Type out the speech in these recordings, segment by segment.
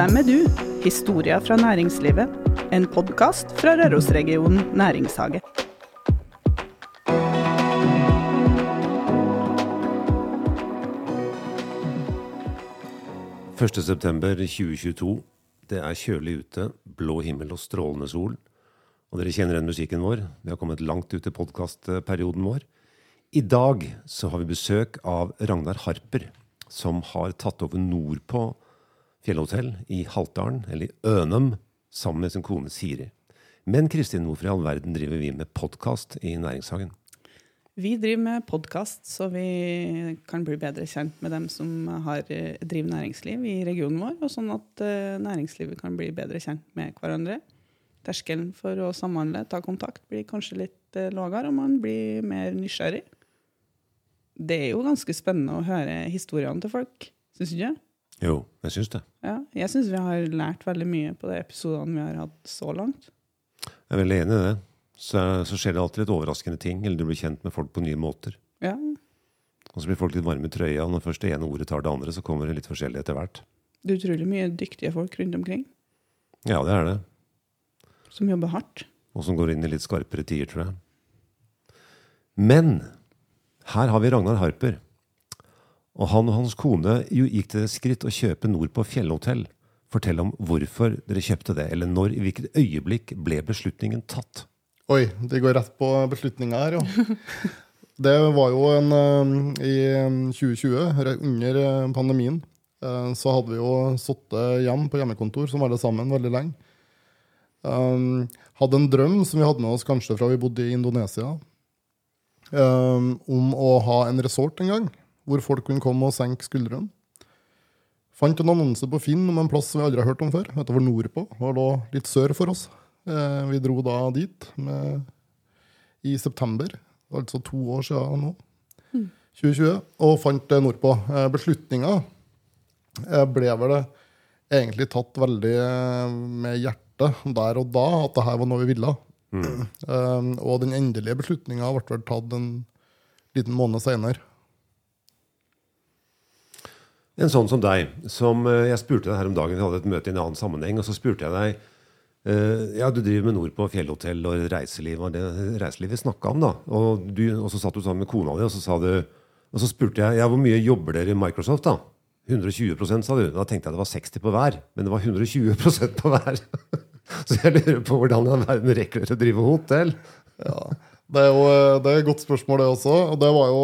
Hvem er du? Historia fra næringslivet. En podkast fra Rørosregionen næringshage. Første september 2022. Det er kjølig ute, blå himmel og strålende sol. Og dere kjenner igjen musikken vår. Vi har kommet langt ut i podkastperioden vår. I dag så har vi besøk av Ragnar Harper, som har tatt over nordpå fjellhotell i Haltdalen, eller i Ønum, sammen med sin kone Siri. Men Kristin, hvorfor i all verden driver vi med podkast i Næringshagen? Vi driver med podkast, så vi kan bli bedre kjent med dem som har, eh, driver næringsliv i regionen vår, og sånn at uh, næringslivet kan bli bedre kjent med hverandre. Terskelen for å samhandle, ta kontakt, blir kanskje litt uh, lavere, og man blir mer nysgjerrig. Det er jo ganske spennende å høre historiene til folk, syns du ikke? Jo, jeg syns det. Ja, jeg syns vi har lært veldig mye på de episodene vi har hatt så langt. Jeg er veldig enig i det. Så, så skjer det alltid litt overraskende ting, eller du blir kjent med folk på nye måter. Ja, Og så blir folk litt varme i trøya, og når først det ene ordet tar det andre, så kommer det litt forskjellig etter hvert. Det er utrolig mye dyktige folk rundt omkring Ja, det er det. som jobber hardt. Og som går inn i litt skarpere tider, tror jeg. Men her har vi Ragnar Harper. Og han og hans kone jo gikk til det skritt å kjøpe nord på fjellhotell. Fortell om hvorfor dere kjøpte det, eller når, i hvilket øyeblikk ble beslutningen tatt? Oi, det går rett på beslutninga her, jo. Det var jo en eh, I 2020, under eh, pandemien, eh, så hadde vi jo sittet hjemme på hjemmekontor som alle sammen veldig lenge. Hadde en drøm som vi hadde med oss kanskje fra vi bodde i Indonesia, om å ha en resort en gang, hvor folk kunne komme og senke skuldrene. Fant en annonse på Finn om en plass vi aldri har hørt om før. Dette var nordpå og lå litt sør for oss. Eh, vi dro da dit med, i september, altså to år siden nå, 2020, og fant det nordpå. Eh, Beslutninga eh, ble vel det egentlig tatt veldig med hjertet der og da, at det her var noe vi ville. Mm. og den endelige beslutninga ble vel tatt en liten måned seinere. En sånn som deg, som eh, jeg spurte deg her om dagen, vi hadde et møte i en annen sammenheng, og så spurte jeg deg eh, Ja, du driver med nord på fjellhotell og reiseliv, og det reiselivet vi snakka om, da. Og, du, og så satt du sammen med kona di, og så sa du Og så spurte jeg ja, hvor mye jobber dere i Microsoft, da? 120% sa du. Da tenkte jeg det var 60 på hver, men det var 120% på hver. så jeg lurer på hvordan i all verden rekker dere å drive hotell? Ja, det er jo det er et godt spørsmål, det også. Og det var jo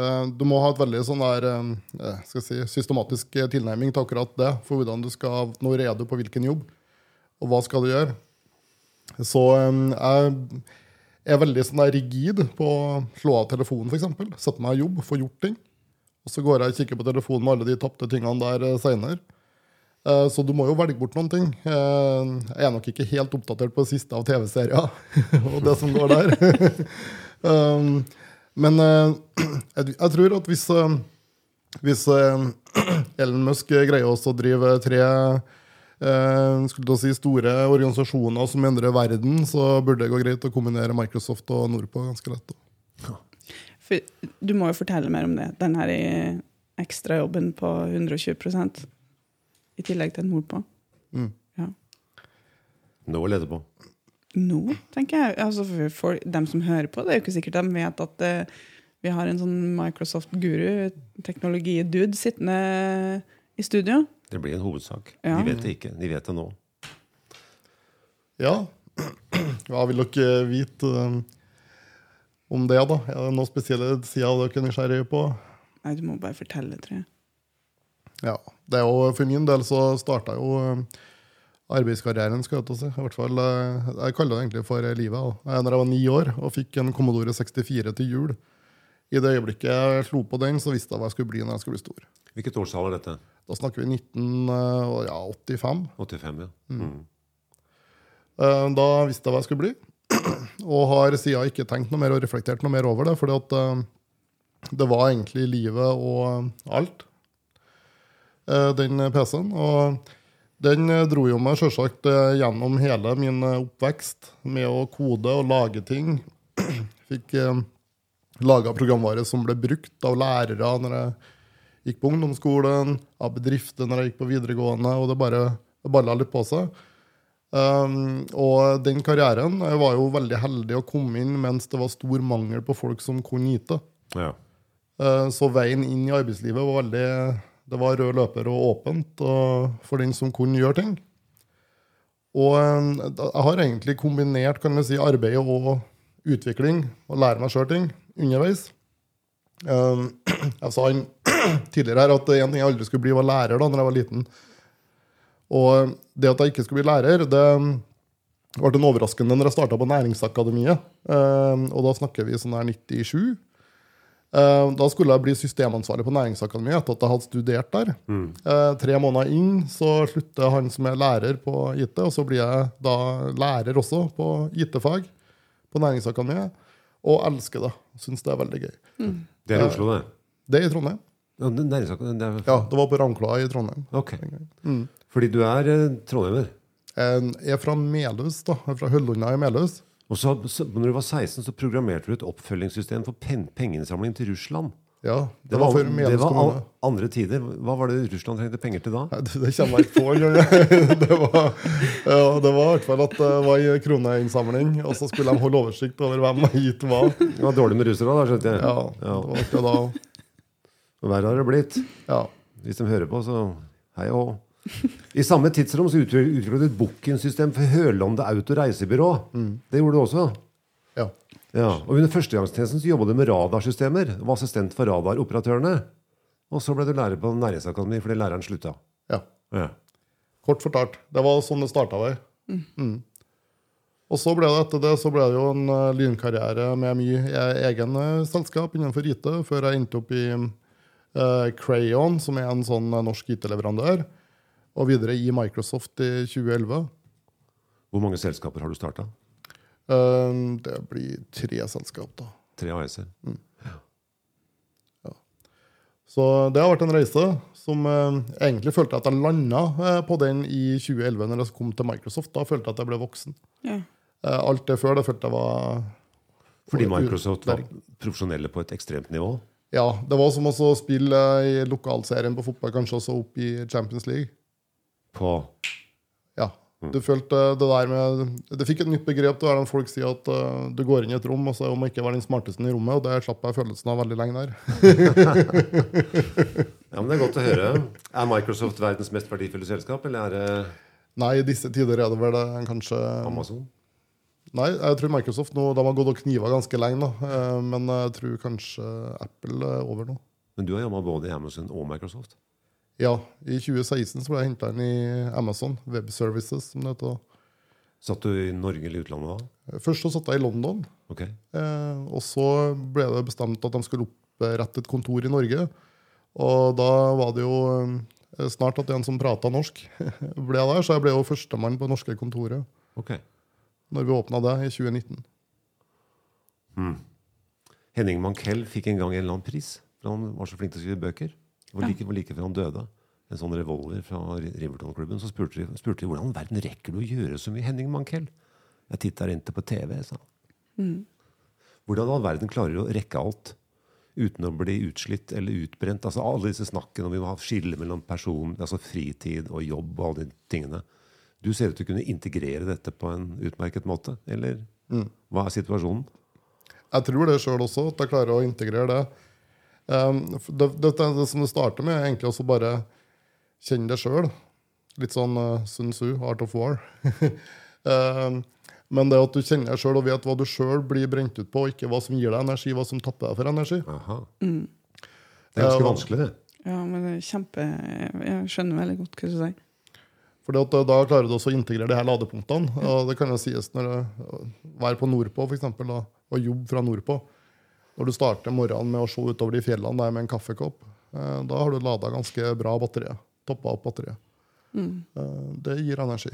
eh, Du må ha et veldig sånn der eh, skal jeg si, systematisk tilnærming til akkurat det. For hvordan du skal Når er på hvilken jobb, og hva skal du gjøre? Så eh, jeg er veldig sånn der rigid på å slå av telefonen, f.eks. Sette meg i jobb, få gjort ting. Og så går jeg og kikker på telefonen med alle de tapte tingene der seinere. Så du må jo velge bort noen ting. Eh, Jeg er nok ikke helt oppdatert på det siste av TV-serier og det som går der. Um, Men eh, jeg tror at hvis, eh, hvis Ellen Musk greier også å drive tre eh, si store organisasjoner som endrer verden, så burde det gå greit å kombinere Microsoft og Nordpå ganske lett. For, du må jo fortelle mer om det. Den her ekstrajobben på 120 i tillegg til nordpå. Mm. Ja. Nå eller etterpå? Nå, tenker jeg. Altså for folk, dem som hører på, det er jo ikke sikkert de vet at uh, vi har en sånn Microsoft-guru, teknologi-dude, sittende i studio. Det blir en hovedsak. Ja. De vet det ikke. De vet det nå. Ja. Hva vil dere vite um, om det, da? Er det noe spesielle sider dere er nysgjerrige på? Nei, du må bare fortelle, tror jeg. Ja. Det er jo, for min del så starta jo um, arbeidskarrieren, skal jeg til å si. I hvert fall, eh, jeg kaller det egentlig for livet. Da. Jeg- Når jeg var ni år og fikk en Commodore 64 til jul, i det øyeblikket jeg slo på den, så visste jeg hva jeg skulle bli når jeg skulle bli stor. Hvilket årstall er dette? Da snakker vi 1985. 85, ja. Mm. Eh, Da visste jeg hva jeg skulle bli. Og har siden ikke tenkt noe mer og reflektert noe mer over det. fordi at eh, det var egentlig livet og alt, eh, den PC-en. Og den eh, dro jo meg selvsagt eh, gjennom hele min eh, oppvekst med å kode og lage ting. Fikk eh, laga programvare som ble brukt av lærere når jeg gikk på ungdomsskolen, av bedrifter når jeg gikk på videregående. Og det bare balla litt på seg. Um, og den karrieren jeg var jo veldig heldig å komme inn mens det var stor mangel på folk som kunne IT. Ja. Uh, så veien inn i arbeidslivet var veldig Det var rød løper og åpent og for den som kunne gjøre ting. Og um, jeg har egentlig kombinert kan si, arbeid og utvikling og lære meg sjøl ting underveis. Um, jeg sa tidligere her at en ting jeg aldri skulle bli, var lærer da når jeg var liten. Og det at jeg ikke skulle bli lærer, det ble en overraskende når jeg starta på Næringsakademiet. Og da snakker vi sånn her 97. Uh, da skulle jeg bli systemansvarlig på Næringsakademiet etter at jeg hadde studert der. Mm. tre måneder inn så slutter han som er lærer på IT, og så blir jeg da lærer også på IT-fag på Næringsakademiet. Og elsker det. Syns det er veldig gøy. Det er i Oslo, det. Det er i Trondheim. Ja, det, er det er, Ja, det var på Ramkloa i Trondheim. Ok. Fordi du er eh, trondheimer. Jeg er fra Melhus, da. Jeg er fra Høllunda i Melhus. Og så, så, når du var 16, så programmerte du et oppfølgingssystem for pen, pengeinnsamling til Russland. Ja, det, var, for det var andre tider. Hva var det Russland trengte penger til da? Nei, Det, det kommer jeg ikke på engang. Det var, ja, i hvert fall at det var en kroneinnsamling, og så skulle de holde oversikt over hvem gitt var. Det var dårlig med russere da, skjønte jeg. Ja, det var akkurat da. Og verre har det blitt. Ja. Hvis de hører på, så hei og hå. I samme tidsrom så utviklet et bookingsystem for Hølonde Auto Reisebyrå. Det gjorde du også. ja. Ja, og Under førstegangstjenesten så jobba du med radarsystemer. Var assistent for radaroperatørene. Og så ble du lærer på Næringsakademiet fordi læreren slutta. ja. Ja. Kort fortalt. Det var sånn det starta. Mm. Og så ble det etter det så ble det jo en eh, lynkarriere med mye e- egen eh, selskap innenfor IT, før jeg endte opp i eh, Crayon, som er en sånn eh, norsk IT-leverandør, og videre i Microsoft i 2011. Hvor mange selskaper har du starta? Eh, det blir tre selskap, da. Tre AS-er. Ja. Så det har vært en reise som eh, egentlig følte at jeg landa eh, på den i 2011, når jeg kom til Microsoft. Da følte jeg at jeg ble voksen. Ja. Eh, alt det før det følte jeg var Fordi Microsoft var profesjonelle på et ekstremt nivå. Ja, det var som å spille i lokalserien på fotball, kanskje også opp i Champions League. På Ja. Du følte det der med Det fikk et nytt begrep Det er den folk sier at uh, du går inn i et rom, og så må ikke være den smarteste i rommet, og det slapp jeg følelsen av veldig lenge der. Ja, men Det er godt å høre. Er Microsoft verdens mest verdifulle selskap, eller er det Nei, i disse tider er det vel eh, kanskje Amazon? Nei, jeg tror Microsoft nå De har gått og kniva ganske lenge, da. Eh, Men jeg tror kanskje Apple er over nå. Men du har jobba både i Amazon og Microsoft. Ja, i 2016 så ble jeg henta inn i Amazon Web Services, som det heter. Satt du i Norge eller utlandet da? Først så satt jeg i London, Okay. eh, og så ble det bestemt at de skulle opprette et kontor i Norge. Og da var det jo eh, snart at en som prata norsk, ble der, så jeg ble jo førstemann på det norske kontoret okay. når vi åpna det i 2019. Henning Mankell fikk en gang en eller annen pris. For han var så flink til å skrive bøker. Og like, hvor like før han døde, en sånn revolver fra Riverton-klubben, så spurte de, spurte de hvordan i verden rekker du å gjøre så mye, Henning Mankell? Jeg titter ikke på TV, sa han. Hvordan i all verden klarer du å rekke alt uten å bli utslitt eller utbrent? Altså Alle disse snakkene om vi må ha skille mellom person, altså fritid og jobb og alle de tingene. Du ser ut til å kunne integrere dette på en utmerket måte, eller hva er situasjonen? Jeg tror det sjøl også, at jeg klarer å integrere det. Um, det, det, det, som det starter med, er egentlig også bare kjenne det sjøl. Litt sånn uh, Sun Tzu, Art of War. um, men det at du kjenner deg sjøl og vet hva du sjøl blir brent ut på, og ikke hva som gir deg energi, hva som tapper deg for energi. Mm. Det er ganske Ja, vanskelig, det. ja, men det er kjempe Jeg skjønner veldig godt hva du sier. For da klarer du også å integrere de her ladepunktene. Og det kan jo sies når du er på nordpå, for eksempel, og jobbe fra nordpå. Når du starter morgenen med å se utover de fjellene der med en kaffekopp, eh, da har du lada ganske bra batteriet. Toppa opp batteriet. Mm. det gir energi.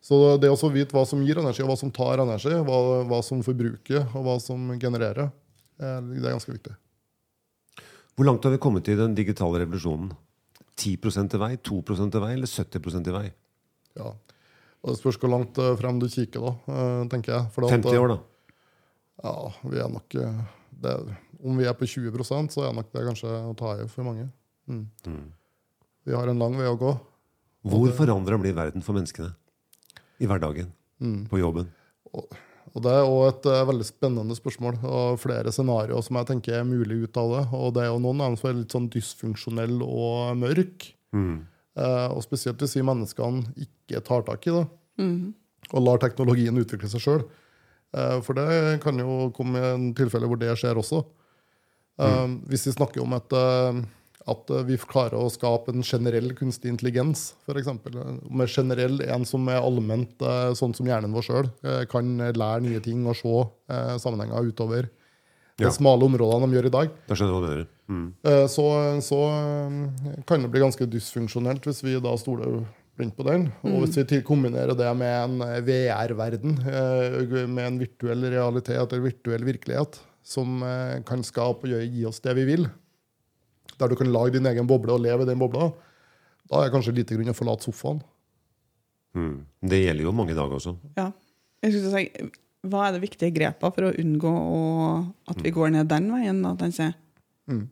Så det å vite hva som gir energi, og hva som tar energi, hva, hva som forbruker, og hva som genererer, eh, det er ganske viktig. Hvor langt har vi kommet i den digitale revolusjonen? 10% til vei, 2% til vei eller 70% til vei? Ja. Og det spørs hvor langt eh, frem du kikker, da, eh, tenker jeg. For det at, 50 år, da. Ja, vi er nok eh, det, Om vi er på 20% så er nok det kanskje å ta i for mange. Mm. Vi har en lang vei å gå. Hvor forandra blir verden for menneskene? I hverdagen? Mm. På jobben? Og Det er også et uh, veldig spennende spørsmål, og flere scenarioer som jeg tenker er mulig ut av det. Og det er jo noen av dem som er litt sånn dysfunksjonelle og mørke. Mm. Uh, og spesielt hvis vi menneskene ikke tar tak i det, Mhm. og lar teknologien utvikle seg sjøl. Eh, for det kan jo komme i en tilfelle hvor det skjer også. Mm. Hvis vi snakker om et, eh, at eh, vi klarer å skape en generell kunstig intelligens, f.eks. Med generell en som er allment eh, sånn som hjernen vår sjøl, kan lære nye ting og se eh, sammenhenger utover Ja. de smale områdene de gjør i dag. Da skjønner mener. Mm. Eh, så, så eh, kan det bli ganske dysfunksjonelt hvis vi da stoler blindt på den. Og hvis vi kombinerer det med en eh, VR-verden, eh, med en virtuell realitet eller virtuell virkelighet, som eh, kan skape og gi oss det vi vil, der du kan lage din egen boble og leve i den bobla, da er det kanskje lite grunn å forlate sofaen. Mm. Det gjelder jo mange dager også. Ja. Jeg skulle si, hva er det viktige grepet for å unngå å, at vi går ned den veien? Da, mm.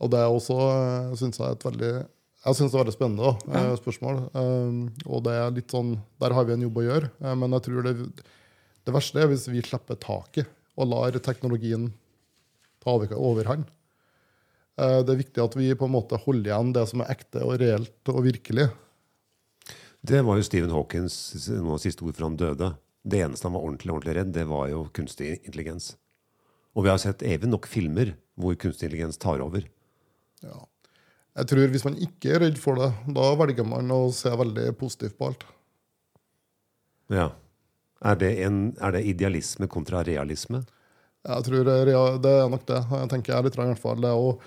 Og det er også, syns synes jeg, et veldig jeg synes det er veldig spennende da, eh, spørsmål. Um, og det er litt sånn, Der har vi en jobb å gjøre. eh, men jeg tror det, det verste er hvis vi slipper taket og lar teknologien ta over, overhånd. Eh, det er viktig at vi på en måte holder igjen det som er ekte og reelt og virkelig. Det var jo Stephen Hawkins av siste ord før han døde. Det eneste han var ordentlig ordentlig redd, det var jo kunstig intelligens. Og vi har sett evig nok filmer hvor kunstig intelligens tar over. Ja. Jeg tror Hvis man ikke er redd for det, da velger man å se veldig positivt på alt. Ja. Er det, en, er det idealisme kontra realisme? Jeg tror det er- nok det. Jeg tenker jeg litt, i hvert fall. Er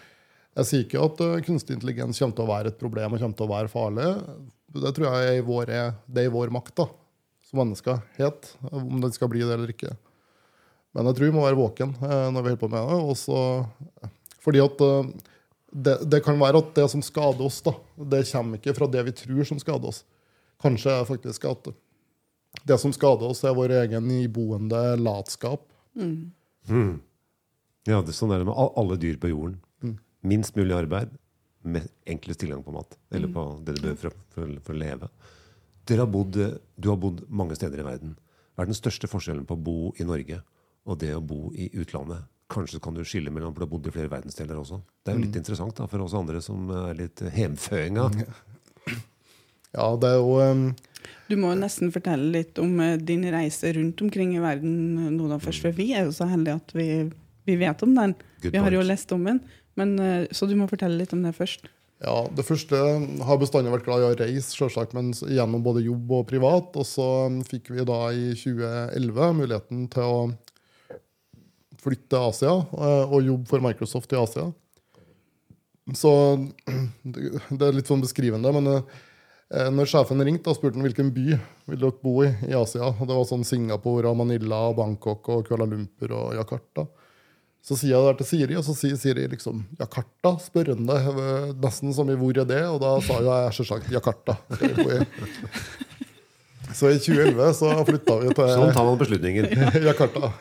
jeg sier ikke at eh, kunstig intelligens kommer til å være et problem og kommer til å være farlig. Det tror jeg er i vår, det er i vår makt da, som mennesker, het, om det skal bli det eller ikke. Men jeg tror vi må være våken eh, når vi holder på med det. Også fordi at eh, det, det kan være at det som skader oss, da, det kommer ikke fra det vi tror som skader oss. Kanskje faktisk at det som skader oss, er vår egen iboende latskap. Mm. Ja, det, er sånn er det med alle dyr på jorden. Minst mulig arbeid, med enklest tilgang på mat. Eller på det du behøver for, for, for å leve. Har bodd, du har bodd mange steder i verden. Hva er den største forskjellen på å bo i Norge og det å bo i utlandet? Kanskje kan du skille mellom, for du har bodd i flere verdensdeler også. Det er jo litt interessant da, for oss andre som er litt hjemføinga. Ja, det er jo um... Du må jo nesten fortelle litt om eh, din reise rundt omkring i verden nå da først, for vi er jo så heldige at vi, vi vet om den. Good vi har jo lest om den. Men, eh, så du må fortelle litt om det først. Ja, Det første har bestandig vært glad i å reise, selvsagt, men gjennom både jobb og privat. Og så um, fikk vi da i 2011 muligheten til å flytte til Asia eh, og jobbe for Microsoft i Asia. Så det er litt sånn beskrivende, men eh, når sjefen ringte og spurte han hvilken by vil dere bo i i Asia, og det var sånn Singapore, og Manila, og Bangkok, og Kuala Lumpur og Jakarta, så sier jeg det til Siri, og så sier Siri liksom Jakarta, spørrende, eh, nesten som i hvor er det? Og da sa jo jeg selvsagt Jakarta. skal jeg bo i. Så i 2011 så flytta vi til Sånn tar man beslutninger. Jakarta.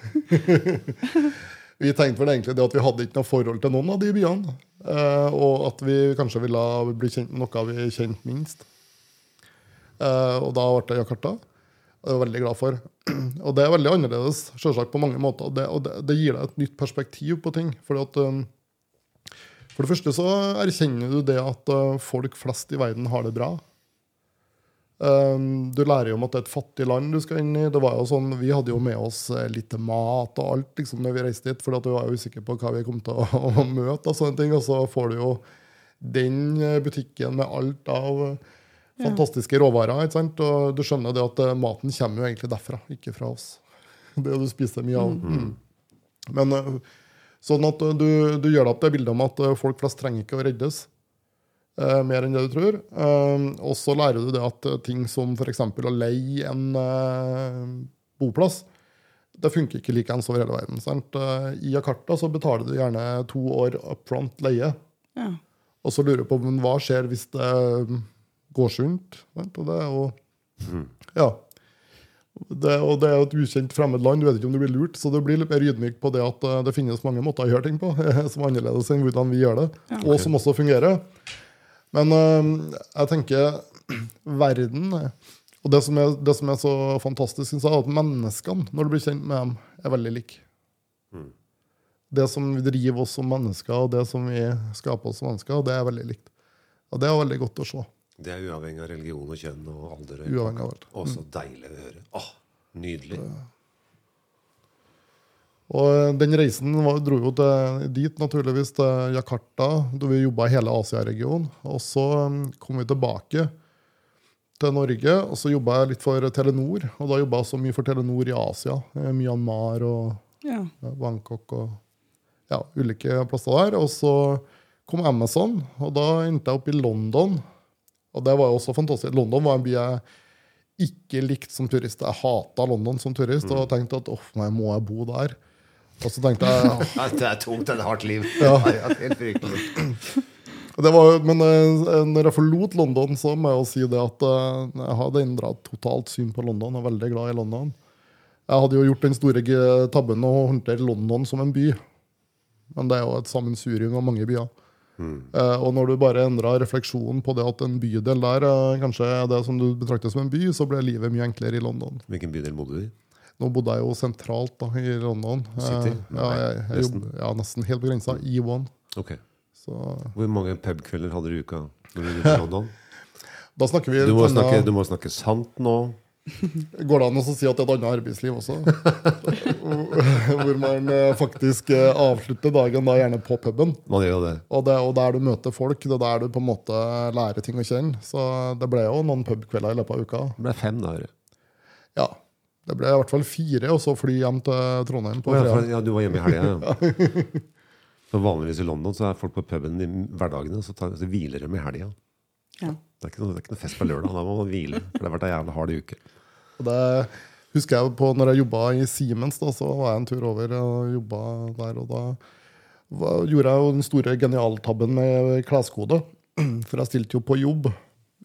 vi tenkte vel egentlig det at vi hadde ikke noe forhold til noen av de byene. eh, og at vi kanskje ville bli kjent med noe vi kjente minst. Eh, og da ble det Jakarta. Og det er jeg veldig glad for. Og det er veldig annerledes selvsagt på mange måter. Det, og det, det gir deg et nytt perspektiv på ting. Fordi at, um, for det første så erkjenner du det at folk flest i verden har det bra. Um, du lærer jo om at det er et fattig land du skal inn i. Det var jo sånn, Vi hadde jo med oss eh, litt mat og alt liksom, når vi reiste dit, for vi var jo usikre på hva vi kom til å, å møte. Og sånne ting, og så får du jo den eh, butikken med alt av eh, fantastiske råvarer. ikke sant? Og du skjønner det at maten kommer jo egentlig derfra, ikke fra oss. Det du spiser mye av. Mm. Men eh, sånn at du, du gjør deg opp det bildet om at folk flest trenger ikke å reddes. Eh, mer enn det du tror. Uh, og så lærer du det at eh, ting som f.eks. å leie en uh, boplass, det funker ikke likeens over hele verden. Sant? I Jakarta så betaler du gjerne to år up front leie. Ja. Og så lurer du på men hva skjer hvis det går sunt. Sant? Og det er jo Ja. Det, og det er jo et ukjent fremmed land, du vet ikke om du blir lurt. Så du blir litt mer ydmyk på det at det finnes mange måter å gjøre ting på som er annerledes enn hvordan vi gjør det, Ja. og som også fungerer. Men eh, jeg tenker verden Og det som er, det som er så fantastisk, synes jeg, er at menneskene, når du blir kjent med dem, er veldig like. Det som driver oss som mennesker, og det som vi skaper oss som mennesker, det er veldig likt. Og det er veldig godt å se. Det er uavhengig av religion og kjønn og alder. Å, så deilig å høre. Åh, nydelig. Og den reisen var, dro jo til, dit, naturligvis, til Jakarta, da vi jobba i hele Asia-regionen. Og så um, kom vi tilbake til Norge, og så jobba jeg litt for Telenor. Og da jobba jeg så mye for Telenor i Asia. eh, Myanmar og Ja. ja, Bangkok og ja, ulike plasser der. Og så kom Amazon, og da endte jeg opp i London. Og det var jo også fantastisk. London var en by jeg ikke likte som turist. Jeg hata London som turist og tenkte at off, nei, må jeg bo der? Og så tenkte jeg Ja, Det er tungt, det er et hardt liv. Ja. Ja, helt fryktelig. var, Men eh, når jeg forlot London, så må jeg jo si det at eh, jeg hadde endra totalt syn på London. Jeg er veldig glad i London. Jeg hadde jo gjort den store tabben å håndtere London som en by. Men det er jo et sammensurium av mange byer. Eh, og når du bare endrer refleksjonen på det at en bydel der kanskje er det som du betrakter som en by, så ble livet mye enklere i London. Hvilken bydel bodde du i? Nå bodde jeg jo sentralt da, i London. Eh, City? ja, jeg, jeg, Nesten. jobb- ja, nesten helt på grensa. E1. Okay. Så Hvor mange pubkvelder hadde du i uka når du var i London? da snakker vi Du må, snakke, du må snakke sant nå. Går det an å si at det er et annet arbeidsliv også? Hvor man eh, faktisk eh, avslutter dagen da gjerne på puben. Man gjør det. Og, det, og der du møter folk, det er der du på en måte lærer ting å kjenne. Så det ble jo noen pubkvelder i løpet av uka. Det ble fem dager. Ja, Det ble i hvert fall fire, og så fly hjem til Trondheim på ja, fredag. ja, du var hjemme i helga, ja. Så vanligvis i London så er folk på puben i hverdagene, så, tar, så hviler de i helga. Ja. Det er, noe, det er ikke noe fest på lørdag. Da må man hvile. For det har vært ei jævla hard uke. Og det husker jeg på når jeg jobba i Siemens, da, så var jeg en tur over og jobba der. Og da var, gjorde jeg jo den store genialtabben med kleskode. For jeg stilte jo på jobb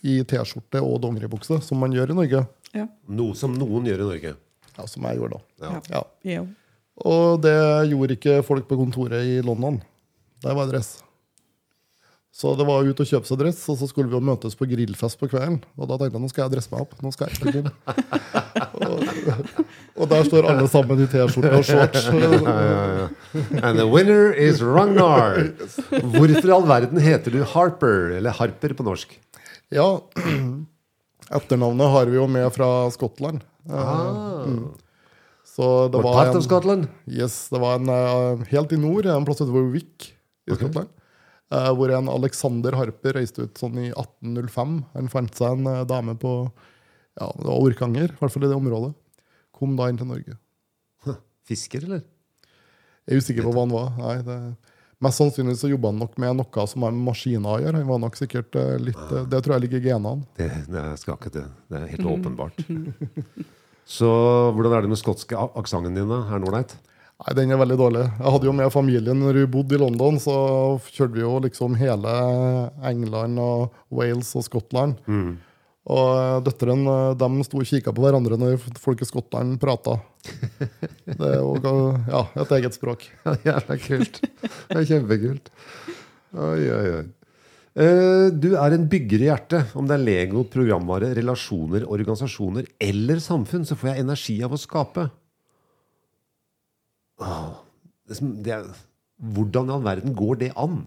i T-skjorte og dongeribukse, som man gjør i Norge. Ja. Noe som noen gjør i Norge. Ja, Som jeg gjorde da. Ja. Ja. Jo. Og det gjorde ikke folk på kontoret i London. Der var dress. Så det var ut og kjøpe seg dress, og så skulle vi jo møtes på grillfest på kvelden. Og da tenkte jeg nå skal jeg dresse meg opp. Nå skal jeg ikke jobb. og, og der står alle sammen i T-skjorte og shorts. And the winner is Ragnar. Hvorfor i all verden heter du Harper? Eller Harper på norsk? Ja, etternavnet har vi jo med fra Skottland. Ah. Så det var en, yes, det var en eh, helt i nord, en plass utenfor Wick i Skottland. eh, hvor en Alexander Harper reiste ut sånn i 1805. Han fant seg en eh, dame på ja, det var Orkanger, i hvert fall i det området. Kom da inn til Norge. Fisker, eller? Jeg er usikker på hva han var. Nei, det, mest sannsynlig så jobba han nok med noe som har med maskiner å gjøre. Han var nok sikkert eh, litt, eh, Det tror jeg ligger i genene. Det, det skal ikke det. Det er helt åpenbart. Så hvordan er det med skotske aksenten din? Er den ålreit? Nei, den er veldig dårlig. Jeg hadde jo med familien når vi bodde i London, så kjørte vi jo liksom hele England og Wales og Skottland. Og døtteren, døtrene eh, de sto og kikka på hverandre når folk i Skottland prata. Det er jo ja, et eget språk. Ja, jævla kult. Det er kjempekult. Oi, oi, oi. Eh, Du er en bygger i hjertet. Om det er Lego, programvare, relasjoner, organisasjoner eller samfunn, så får jeg energi av å skape. Det er, hvordan i all verden går det an?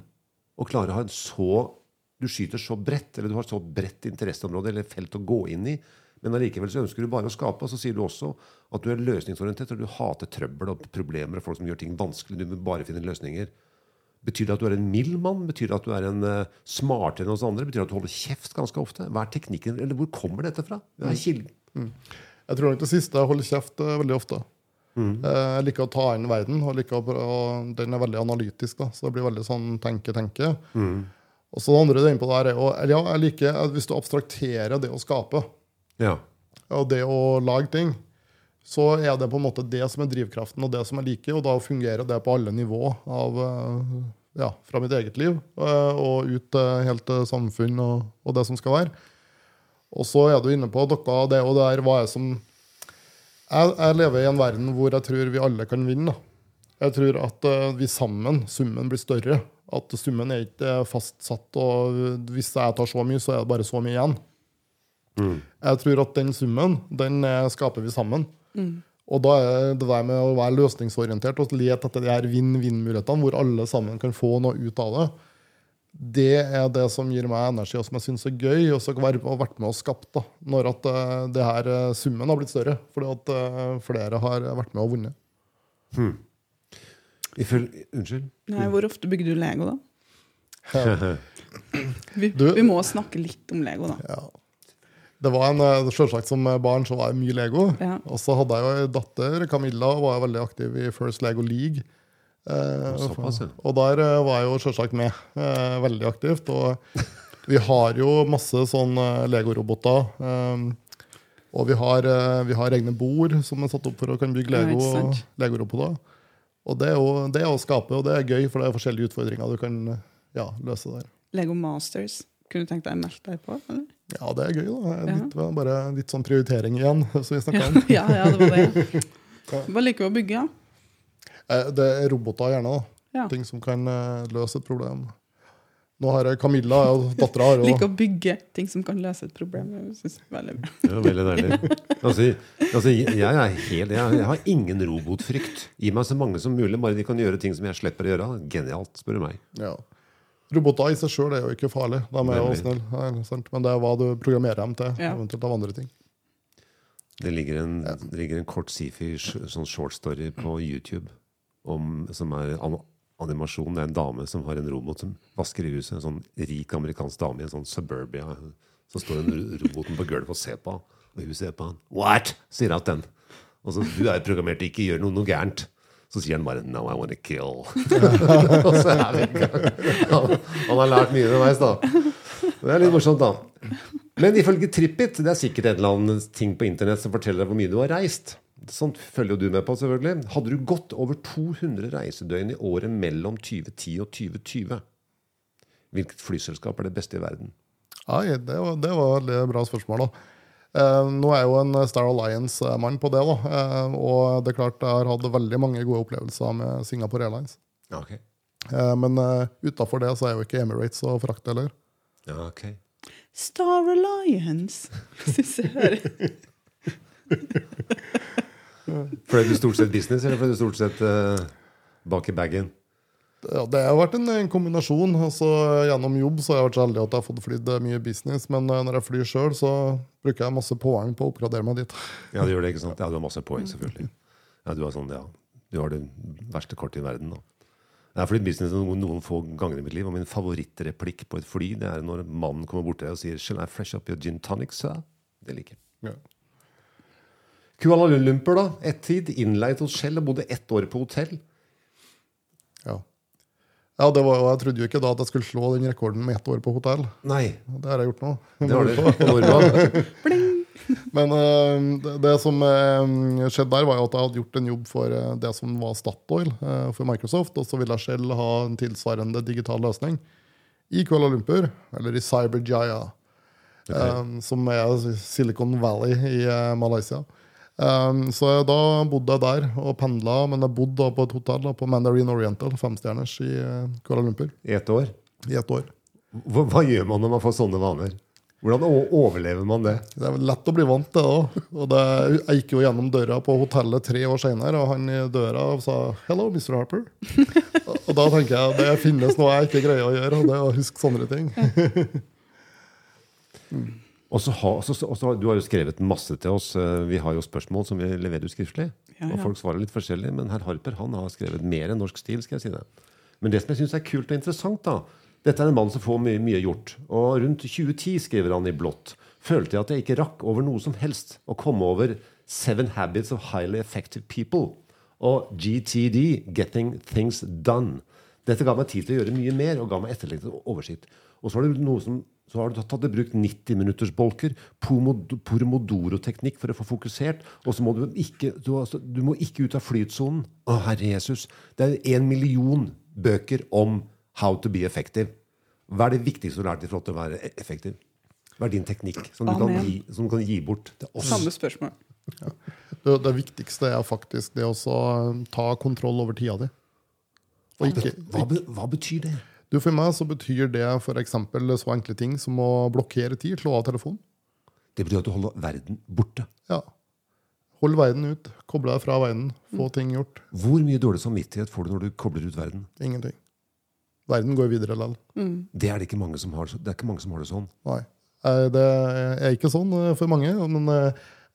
Å klare å ha en så Du skyter så bredt, eller du har så bredt interesseområde eller felt å gå inn i, men allikevel så ønsker du bare å skape. Og så sier du også at du er løsningsorientert, og du hater trøbbel og problemer og folk som gjør ting vanskelig. Du vil bare finne løsninger. Betyr det at du er en mild mann? Betyr det at du er en uh, smartere enn oss andre? Betyr det at du holder kjeft ganske ofte? Hva er teknikken, eller hvor kommer dette fra? Hva er kilden? Jeg tror nok det siste jeg holder kjeft eh, veldig ofte. Mm. Jeg liker å ta inn verden, og, å, den er veldig analytisk. da, Så det blir veldig sånn tenke-tenke. Og så det andre du er inne på der er jo, ja, jeg liker at Hvis du abstrakterer det å skape, Ja. og det å lage ting, så er det på en måte det som er drivkraften, og det som jeg liker, og da fungerer det på alle nivå av eh, ja, fra mitt eget liv eh, og ut helt til samfunn og, og det som skal være. Og så er du inne på dere, av det og der hva er som jeg, jeg lever i en verden hvor jeg tror vi alle kan vinne. Jeg tror at eh, vi sammen, summen blir større. At summen er ikke fastsatt, og hvis jeg tar så mye, så er det bare så mye igjen. Jeg tror at den summen, den eh, skaper vi sammen. Og da er det der med å være løsningsorientert og lete etter de her vinn-vinn-mulighetene, hvor alle sammen kan få noe ut av det, det er det som gir meg energi, og som jeg syns er gøy, og som har vært med og skapt da, når at eh, det her eh, summen har blitt større. Fordi at flere har vært med og vunnet. Ifølge Unnskyld? Nei, hvor ofte bygger du Lego, da? Vi, Du- vi må snakke litt om Lego, da. Ja. Det var en, eh, Selvsagt som barn så var jeg mye Lego. Ja. Og så hadde jeg jo en datter, Camilla, og var veldig aktiv i First Lego League. Eh, og, og der eh, var jeg jo selvsagt med, eh, veldig aktivt. Og vi har jo masse sånn eh, Lego-roboter. Eh, og vi har, eh, vi har egne bord som er satt opp for å kan bygge Lego-roboter. Lego-roboter. Og det er jo det er å skape, og det er gøy, for det er forskjellige utfordringer du kan ja, løse der. Lego Masters. Kunne du tenkt deg å melde deg på? Eller? Ja, det er gøy. da. Ja. Litt, bare litt sånn prioritering igjen, som vi snakka om. ja, ja, det var det. Hva liker du å bygge, da? Eh, Det er roboter gjerne. da. Ja. Ting som kan eh, løse et problem. Nå har jeg Camilla, og dattera har jo Liker å bygge ting som kan løse et problem. Jeg synes det er veldig bra. Det var veldig deilig. Altså, altså, jeg, er helt, jeg, jeg har ingen robotfrykt. Gi meg så mange som mulig, bare de kan gjøre ting som jeg slipper å gjøre. Genialt, spør du meg. ja. Roboter i seg sjøl er jo ikke farlig, de er jo snille. Ja. Men det er hva du programmerer dem til. Ja. eventuelt av andre ting. Det ligger en, det ligger en kort sci-fi sånn short story på YouTube om, som er animasjon. Det er en dame som har en robot som vasker i huset. En sånn rik amerikansk dame i en sånn suburbia. Så står den roboten på gulvet og ser på han. Og hun ser på han. What? sier hun den. Og så, du er jo programmert til ikke gjøre noe, noe gærent. Så sier han bare 'No, I wanna kill'. og så er vi i gang. Han har lært mye underveis, da. Det er litt morsomt, da. Men ifølge TrippIt, det er sikkert en eller annen ting på internett som forteller deg hvor mye du har reist. Sånt følger jo du med på, selvfølgelig. Hadde du gått over 200 reisedøgn i året mellom 2010 og 2020, hvilket flyselskap er det beste i verden? Ai, det var, det var et bra spørsmål. da. Eh, nå er jeg jo en Star Alliance-mann på det. da. Eh, og det er klart jeg har hatt veldig mange gode opplevelser med Singapore Airlines. Okay. Eh, men uh, utafor det så er jo ikke Emirates og frakte heller. Okay. Star Alliance! Synes jeg hører. Fordi du stort sett business, eller fløy du stort sett uh, bak i bagen? Ja, det har vært en, en kombinasjon. Altså, gjennom jobb så har jeg vært så heldig at jeg har fått flydd mye business, men eh, når jeg flyr sjøl, så bruker jeg masse poeng på å oppgradere meg dit. Ja, du gjør det, ikke sant? Ja, du har masse poeng, selvfølgelig. Ja, du har sånn, ja. Du har det verste kortet i verden, da. Jeg har flydd business noen, noen få ganger i mitt liv, og min favorittreplikk på et fly det er når mannen kommer bort til deg og sier 'Shall I fresh up your gin tonic, sir?' Det liker jeg. Ja. Kuala Lumpur, da. Ett tid. Innleid hos Shell og bodde ett år på hotell. Ja. ja, det var Jeg trodde jo ikke da at jeg skulle slå den rekorden med ett år på hotell. Nei, Det har jeg gjort nå. det var det. Men uh, det, det som uh, skjedde der, var jo at jeg hadde gjort en jobb for uh, det som var Statoil for Microsoft, og så ville jeg selv ha en tilsvarende digital løsning i Kuala Lumpur, eller i Cyberjaya, eh, som er Silicon Valley i Malaysia. Um, så da bodde jeg der og pendla, men jeg bodde på et hotell da, på Mandarin Oriental, femstjerners i eh, Kuala Lumpur, I ett år. i ett år. Hva, hva gjør man når man får sånne vaner? Hvordan overlever man det? Det er lett å bli vant til det. Og det, jeg gikk jo gjennom døra på hotellet tre år senere, og han i døra sa 'Hello, Mr. Harper'. og da tenker jeg det finnes noe jeg ikke greier å gjøre, og det er å huske sånne ting. Og så har, så, så, du har jo skrevet masse til oss. Eh, Vi har jo spørsmål som vi leverer ut skriftlig. Ja, Og folk svarer litt forskjellig, men herr Harper han har skrevet mer enn norsk stil. skal jeg si det. Men det som jeg syns er kult og interessant, da Dette er en mann som får mye, mye gjort. Og rundt 2010, skriver han i blått, følte jeg at jeg ikke rakk over noe som helst å komme over Seven Habits of Highly Effective People og GTD, Getting Things Done. Dette ga meg tid til å gjøre mye mer og ga meg etterlengtet oversikt. Og så har du noe som så har du tatt i bruk 90-minuttersbolker, pomodoro-teknikk for å få fokusert. Og så må du ikke, du, altså, du må ikke ut av flytsonen. Å, herre Jesus. Det er en million bøker om how to be effective. Hva er det viktigste du har lært i forhold til å være effektiv? Hva er din teknikk som du, kan gi, som du kan gi bort til oss? Samme spørsmål. Det, det viktigste er faktisk det å ta kontroll over tida di. Og ikke, Hva, hva betyr det? Du For meg så betyr det f.eks. så enkle ting som å blokkere tid, slå av telefonen. Det betyr at du holder verden borte. Ja. Hold verden ut. Koble deg fra verden. Få ting gjort. Hvor mye dårlig samvittighet får du når du kobler ut verden? Ingenting. Verden går videre likevel. Det er det ikke mange som har, det er ikke mange som har det sånn. Nei. Eh, Det er ikke sånn eh, for mange. Men eh,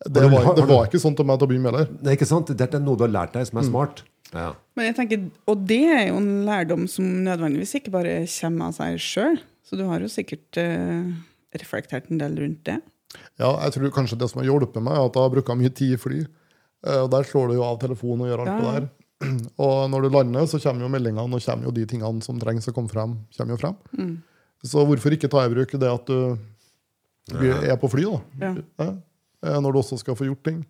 det du- var, det var ikke sånn til meg til å begynne med heller. er ikke sant? Det er noe du har lært deg som er smart. Ja. Men jeg tenker, Og det er jo en lærdom som nødvendigvis ikke bare kommer av seg sjøl. Så du har jo sikkert eh, reflektert en del rundt det. Ja, jeg tror kanskje det som har hjulpet meg, er at jeg har brukt mye tid i fly. Eh, Og Der slår du jo av telefonen og gjør alt Ja, det der. Og når du lander, så kommer jo meldingene og kommer jo de tingene som trengs å komme frem. kommer jo frem. Mm. Så hvorfor ikke ta i bruk det at du er på fly, da? Ja. Ja. Eh, Når du også skal få gjort ting.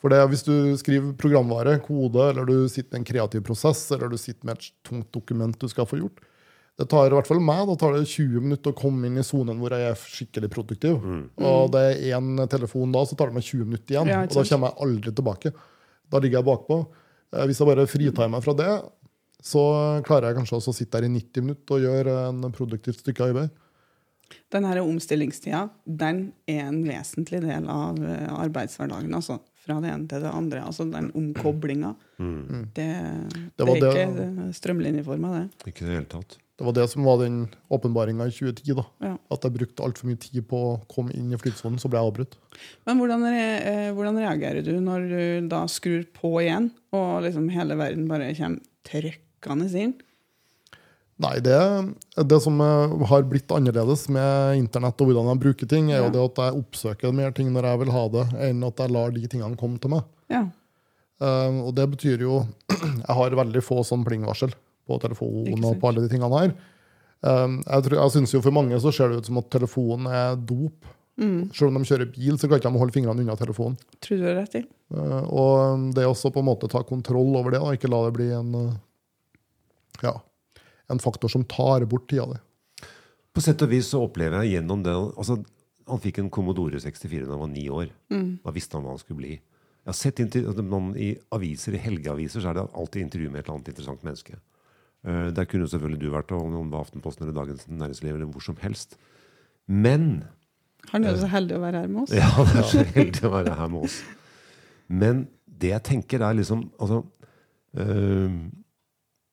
For det, Hvis du skriver programvare, kode, eller du sitter med en kreativ prosess, eller du sitter med et tungt dokument du skal få gjort Det tar i hvert fall meg da tar det 20 minutter å komme inn i sonen hvor jeg er skikkelig produktiv. Og det er én telefon da, så tar det meg 20 minutter igjen. Ja, og da kommer jeg aldri tilbake. Da ligger jeg bakpå. Eh, Hvis jeg bare fritar meg fra det, så klarer jeg kanskje også å sitte der i 90 minutter og gjøre en produktivt stykke arbeid. Den her omstillingstida den er en vesentlig del av eh, arbeidshverdagen. altså Fra det ene til det andre. altså Den omkoblinga. Det, det, Det var er det- ikke strømlinjeforma, det. Ikke i det hele tatt. Det var det som var den åpenbaringa i 2010. da. Ja. At jeg brukte altfor mye tid på å komme inn i flytsonen, så ble jeg avbrutt. Men hvordan, re, eh, hvordan reagerer du når du da skrur på igjen, og liksom hele verden bare kommer trykkende inn? Nei, det, det som har blitt annerledes med internett og hvordan jeg bruker ting, er jo det at jeg oppsøker mer ting når jeg vil ha det, enn at jeg lar de tingene komme til meg. Ja. Uh, og det betyr jo Jeg har veldig få sånn plingvarsel på telefonen og på alle de tingene her. Uh, jeg tror, jeg synes jo For mange så ser det ut som at telefonen er dop. Mm. Selv om de kjører bil, så kan ikke de holde fingrene unna telefonen. Tror du det er rett i? Uh, og det er også på en måte ta kontroll over det, og ikke la det bli en, eh, ja, en faktor som tar bort tida di. På sett og vis så opplever jeg gjennom det altså, Han fikk en Commodore 64 da han var ni år. Da visste han hva han skulle bli. Jeg har sett altså, noen I aviser, i helgeaviser så er det alltid intervju med et eller annet interessant menneske. Uh, der kunne selvfølgelig du vært, og om det var Aftenposten eller Dagens Næringsliv eller hvor som helst. Men Han er jo så heldig å være her med oss. Ja, han er så heldig å være her med oss. Men det jeg tenker, er liksom altså, øh,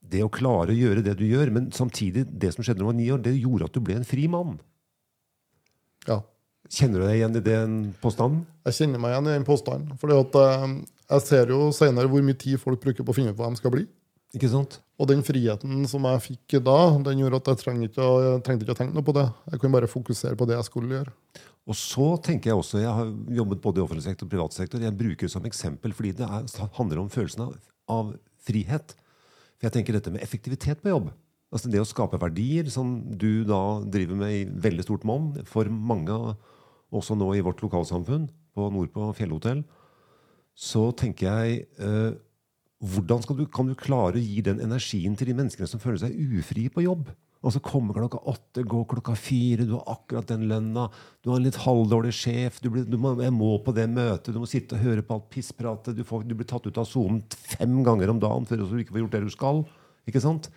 Det å klare å gjøre det du gjør, men samtidig, det som skjedde da du var ni år, det gjorde at du ble en fri mann. Ja. Kjenner du deg igjen i den påstanden? Jeg kjenner meg igjen i den påstanden. For at eh, jeg ser jo senere hvor mye tid folk bruker på å finne ut hva de skal bli. Ikke sant? Og den friheten som jeg fikk da, den gjorde at jeg trengte ikke, å, jeg trengte ikke å tenke noe på det. Jeg kunne bare fokusere på det jeg skulle gjøre. Og så tenker jeg også, jeg har jobbet både i offentlig sektor og privat sektor, jeg bruker det som eksempel fordi det er, handler om følelsen av, av frihet. For jeg tenker dette med effektivitet på jobb. Altså det å skape verdier, som du da driver med i veldig stort monn, for mange, også nå i vårt lokalsamfunn, på Nordpå Fjellhotell, så tenker jeg eh, hvordan du, kan du klare å gi den energien til de menneskene som føler seg ufrie på jobb? Altså kommer klokka åtte, går klokka fire, du har akkurat den lønna, du har en litt halvdårlig sjef, du, blir, du må, jeg må på det møtet, du må sitte og høre på alt pisspratet, du, får, du blir tatt ut av sonen fem ganger om dagen før du ikke får gjort det du skal. Ikke sant?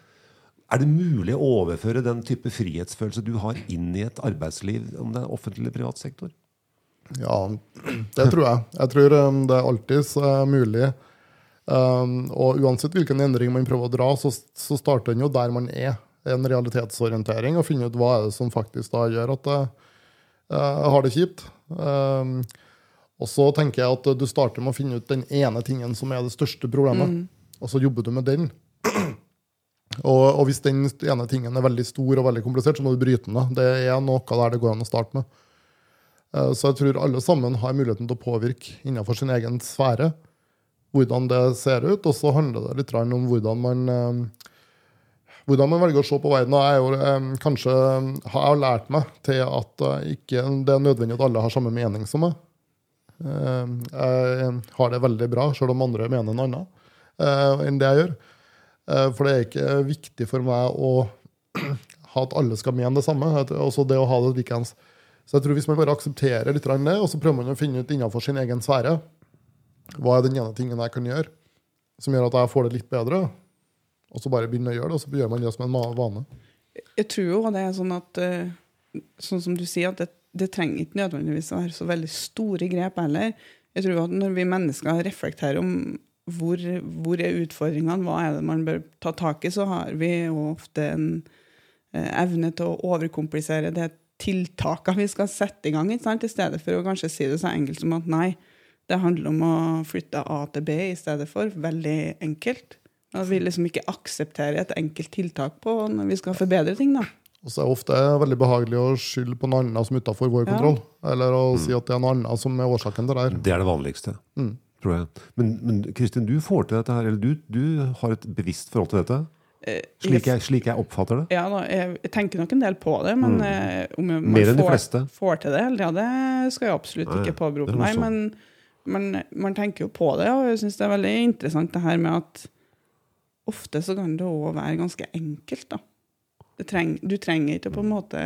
Er det mulig å overføre den type frihetsfølelse du har, inn i et arbeidsliv, om det er offentlig eller privat sektor? Ja, det tror jeg. Jeg tror um, det er alltid uh, mulig. Um, og uansett hvilken endring man prøver å dra, så, så starter den jo der man er. En realitetsorientering og finne ut hva er det som faktisk da gjør at jeg uh, har det kjipt. Um, og så tenker jeg at du starter med å finne ut den ene tingen som er det største problemet, og så jobber du med den. Og, og hvis den ene tingen er veldig stor og veldig komplisert, så må du bryte den. Det er noe der det går an å starte med. Eh, Så jeg tror alle sammen har muligheten til å påvirke innenfor sin egen sfære hvordan det ser ut. Og så handler det litt om hvordan man, eh, hvordan man velger å se på verden. Er jo, kanskje har jeg lært meg til at eh, ikke det er nødvendig at alle har samme mening som meg. Jeg har det veldig bra, selv om andre mener noe annet eh, enn det jeg gjør. Eh, For det er ikke viktig for meg å ha at alle skal mene det samme. Også det å ha det likeens. Så jeg tror hvis man bare aksepterer litt det, og så prøver man å finne ut innenfor sin egen sfære hva er den ene tingen jeg kan gjøre som gjør at jeg får det litt bedre, og så bare begynner å gjøre det, og så gjør man det som en vane. Jeg tror jo det er sånn at eh, Sånn som du sier, at det det trenger ikke nødvendigvis å være så veldig store grep heller. Jeg tror at Når vi mennesker reflekterer om hvor, hvor er utfordringene, hva er det man bør ta tak i, så har vi jo ofte en eh, evne til å overkomplisere det tiltakene vi skal sette i gang, ikke sant? i stedet for å kanskje si det så enkelt som at nei, det handler om å flytte A til B i stedet for. Veldig enkelt. At vi liksom ikke aksepterer et enkelt tiltak på når vi skal forbedre ting. da. Og så er det ofte veldig behagelig å skylde på noe annet som er utenfor vår Ja. kontroll. Eller å si at det er noe annet som er årsaken til det her. Det er det vanligste, Mm. tror jeg. Men, men Kristin, du får til dette her, eller du, du har et bevisst forhold til dette? Eh, Slik jeg, slik jeg oppfatter det? Ja, da, jeg, tenker nok en del på det, men mm. om jeg, man Mm. Mer enn de får, fleste. får til det, ja, det skal jeg absolutt Nei, ikke påberope er meg. Men man, man tenker jo på det, og jeg syns det er veldig interessant det her med at ofte så kan det òg være ganske enkelt, treng, du trenger ikke på en måte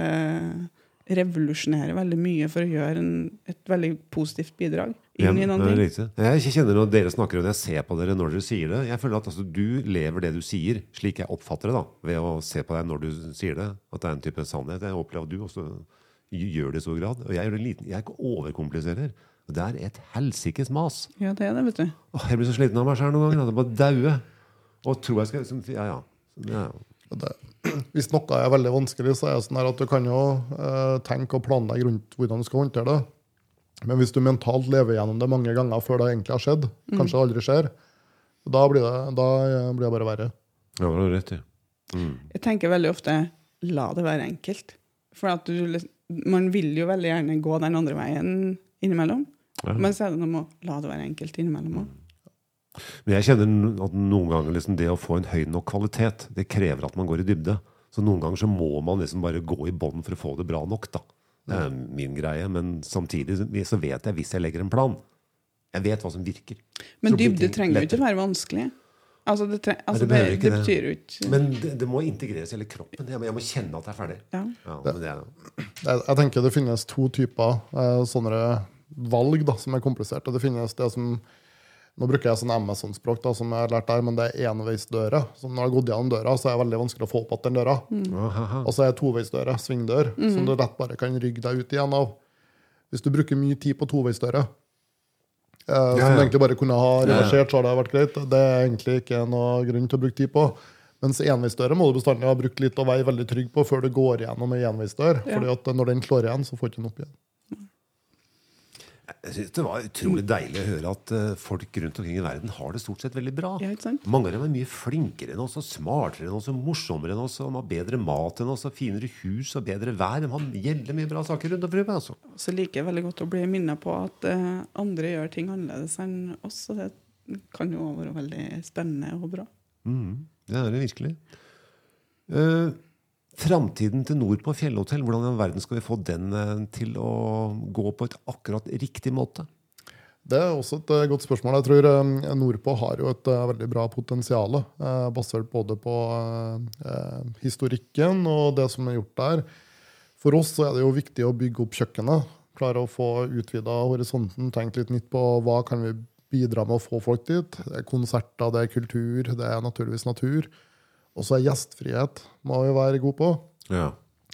revolusjonere veldig mye for å gjøre en, et veldig positivt bidrag inn i noen ting. Jeg kjenner når dere snakker og jeg ser på dere når dere sier det. Jeg føler at altså, du lever det du sier, slik jeg oppfatter det, da, ved å se på deg når du sier det. At det er en type sannhet. Jeg opplever at du også gjør det i stor grad. Og jeg gjør det liten. Jeg overkompliserer. Det er et helsikes mas. Ja, det er det, vet du. Åh, jeg blir så sliten av meg sjøl noen ganger. at jeg bare daue. Og tror jeg skal liksom, Ja, ja. ja. Det, hvis noe er veldig vanskelig, så er det sånn at du kan jo eh, tenke og planlegge rundt hvordan du skal håndtere det. Men hvis du mentalt lever gjennom det mange ganger før det egentlig har skjedd, kanskje det aldri skjer, da blir det, da eh, blir det bare verre. Ja, det har du rett i. Mm. Jeg tenker veldig ofte la det være enkelt. For at du, liksom- man vil jo veldig gjerne gå den andre veien innimellom. Ja. Men så er det noe med å la det være enkelt innimellom òg. Men jeg kjenner at noen ganger liksom det å få en høy nok kvalitet, det krever at man går i dybde. Så noen ganger så må man liksom bare gå i bånn for å få det bra nok. da. Det er min greie. Men samtidig så vet jeg, hvis jeg legger en plan Jeg vet hva som virker. Men dybde trenger jo ikke å være vanskelig. Altså, det, tre, altså, det det, det, det. betyr jo ikke Men det, det må integreres i hele kroppen. Jeg må, jeg må kjenne at jeg er ferdig. ja. Ja, er, Jeg, jeg tenker det finnes to typer eh, sånne valg da, som er kompliserte. Det finnes det som Nå bruker jeg sånn Amazon-språk, da, som jeg har lært der, men det er enveisdøra. Så når jeg har gått gjennom døra, så er det veldig vanskelig å få opp igjen den døra. Mm. Og så er det toveisdøra svingdør, som du lett bare kan rygge deg ut igjen av. Hvis du bruker mye tid på toveisdøra, eh, som ja. du egentlig bare kunne ha Ja, ja. reversert, så har det vært greit. Det er egentlig ikke noe grunn til å bruke tid på. Mens enveisdøra må du bestandig ha brukt litt og være veldig trygg på før du går gjennom ei enveisdør. Ja. Fordi at når den slår igjen, så får du ikke den opp igjen. Jeg synes Det var utrolig deilig å høre at eh, folk rundt omkring i verden har det stort sett veldig bra. Ja, ikke sant? Mange av dem er mye flinkere enn oss, og smartere enn oss, og morsommere enn oss, og de har bedre mat enn oss, og finere hus og bedre vær. De har gjelder mye bra saker rundt omkring. Altså. Så liker jeg veldig godt å bli minnet på at eh, andre gjør ting annerledes enn oss. Og det kan jo være veldig spennende og bra. Mm, det er det virkelig. Uh, Framtiden til nord på fjellhotell, hvordan i verden skal vi få den eh, til å gå på et akkurat riktig måte? Det er også et eh, godt spørsmål. Jeg tror eh, nordpå har jo et veldig bra potensial, basert både på historikken og det som er gjort der. For oss er det jo viktig å bygge opp kjøkkenet. Klare å få utvida horisonten, tenke litt nytt på hva kan vi bidra med å få folk dit. Det er konserter, det er kultur, det er naturligvis natur. Og så er gjestfrihet må vi være gode på. Ja.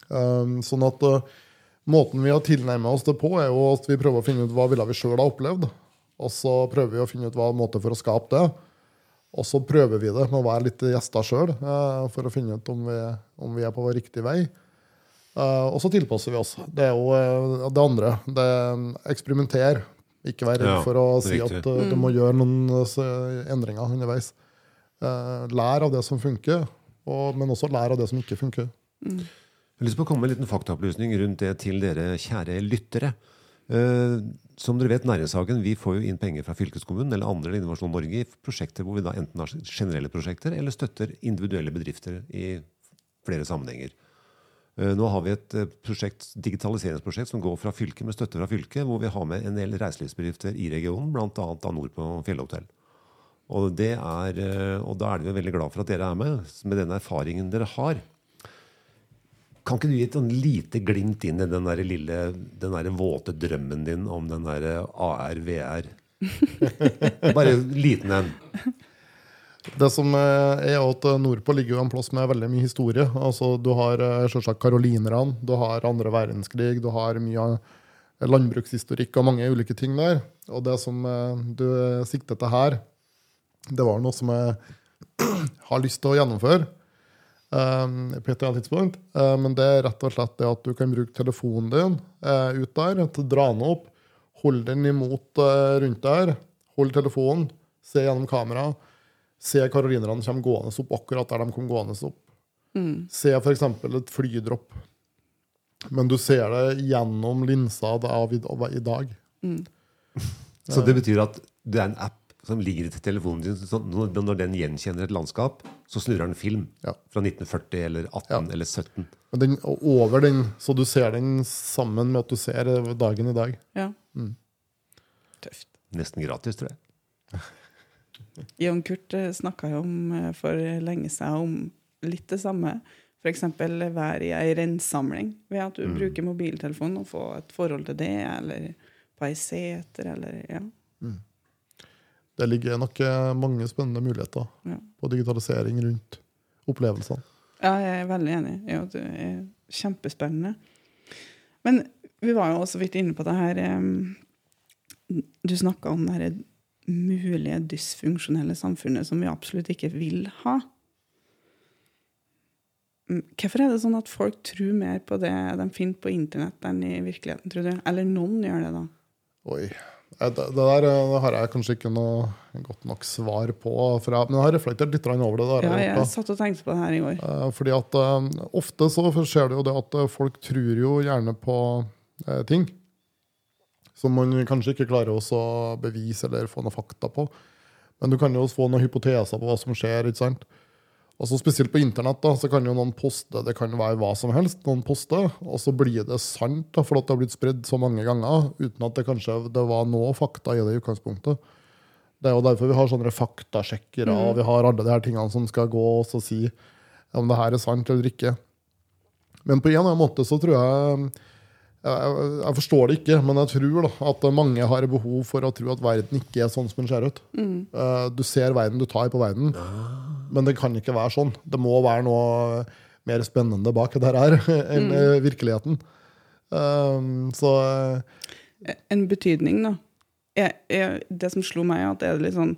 Um, sånn at uh, Måten vi har tilnærmet oss det på, er jo at vi prøver å finne ut hva ville vi sjøl ha opplevd. Og så prøver vi å finne ut hva måte for å skape det. Og så prøver vi det med å være litt gjester sjøl, uh, for å finne ut om vi, om vi er på riktig vei. Uh, og så tilpasser vi oss. Det er jo uh, det andre. Det er Eksperimenter. Ikke vær redd Ja, for å si riktig. at uh, du må gjøre noen uh, endringer underveis. Uh, lær av det som funker, og, men også lær av det som ikke funker. Jeg har lyst på å komme med en liten faktaopplysning rundt det til dere kjære lyttere. Eh, som dere vet, Næringshagen vi får jo inn penger fra fylkeskommunen eller andre eller Innovasjon Norge i prosjekter hvor vi da enten har generelle prosjekter eller støtter individuelle bedrifter i flere sammenhenger. Eh, nå har vi et eh, prosjekt, digitaliseringsprosjekt som går fra fylket med støtte fra fylket, hvor vi har med en del reiselivsbedrifter i regionen, bl.a. nord på Fjellhotell. Og, det er, eh, og da er vi veldig glad for at dere er med, med den erfaringen dere har. Kan ikke du gi et sånn lite glimt inn i den der lille, den der våte drømmen din om den der AR-VR? Bare en liten en. Det som eh, er at eh, Nordpå ligger jo en plass med veldig mye historie. Altså, du har selvsagt karolinerne, du har andre verdenskrig, du har mye landbrukshistorikk og mange ulike ting der. Og det som du sikter til her, det var noe som jeg har lyst til å gjennomføre um, på et eller annet tidspunkt. Eh, men det er rett og slett det at du kan bruke telefonen din uh, ut der til å dra den opp, Hold den imot uh, rundt der, hold telefonen, se gjennom kameraet Se karolinerne komme gående opp akkurat der de kom gående opp. Se f.eks. et flydropp. Men du ser det gjennom linsa av i, dag. Så det betyr at det er en app som ligger til telefonen din. Så når den gjenkjenner et landskap, så snurrer den film Ja. fra 1940 eller 18 eller 17. Men den, over den, så du ser den sammen med at du ser dagen i dag. Ja. Tøft. Nesten gratis, tror jeg. Jon Kurt snakka jo om eh, for lenge siden om litt det samme. F.eks. være i ei rensamling ved at du bruker mobiltelefonen og få et forhold til det, eller på ei seter, eller ja. Det ligger nok eh, mange spennende muligheter Ja. på digitalisering rundt opplevelsene. Ja, jeg er veldig enig at det er kjempespennende. Men vi var jo også vidt inne på det her Du snakka om det her mulige dysfunksjonelle samfunnet som vi absolutt ikke vil ha. Mm, Hvorfor er det sånn at folk tror mer på det de finner på internett, enn i virkeligheten, tror du? Eller noen gjør det, da. Oi. Det, der eh, det har jeg kanskje ikke noe godt nok svar på. Jeg, men jeg har reflektert litt over det. der. Ja, jeg har satt og tenkte på det her i går. Eh, Fordi at eh, Ofte så skjer det jo det at folk tror jo gjerne på ting som man kanskje ikke klarer å bevise eller få noe fakta på. Men du kan jo også få noen hypoteser på hva som skjer. ikke sant? Altså Spesielt på internett da, så kan jo noen poste det kan være hva som helst. noen poster, Og så blir det sant da, for det har blitt spredd så mange ganger uten at det kanskje det var noe fakta i det i utgangspunktet. Det er jo derfor vi har sånne faktasjekkere og vi har alle de her tingene som skal gå og si om det her er sant eller ikke. Men på en eller annen måte så tror jeg jeg, jeg, forstår det ikke, men jeg tror da, at mange har behov for å tro at verden ikke er sånn som den ser ut. Eh, du ser verden, du tar på verden, men det kan ikke være sånn. Det må være noe mer spennende bak det her enn mm. virkeligheten. Um, så eh, En betydning, da. Er, er det som slo meg, at er det litt sånn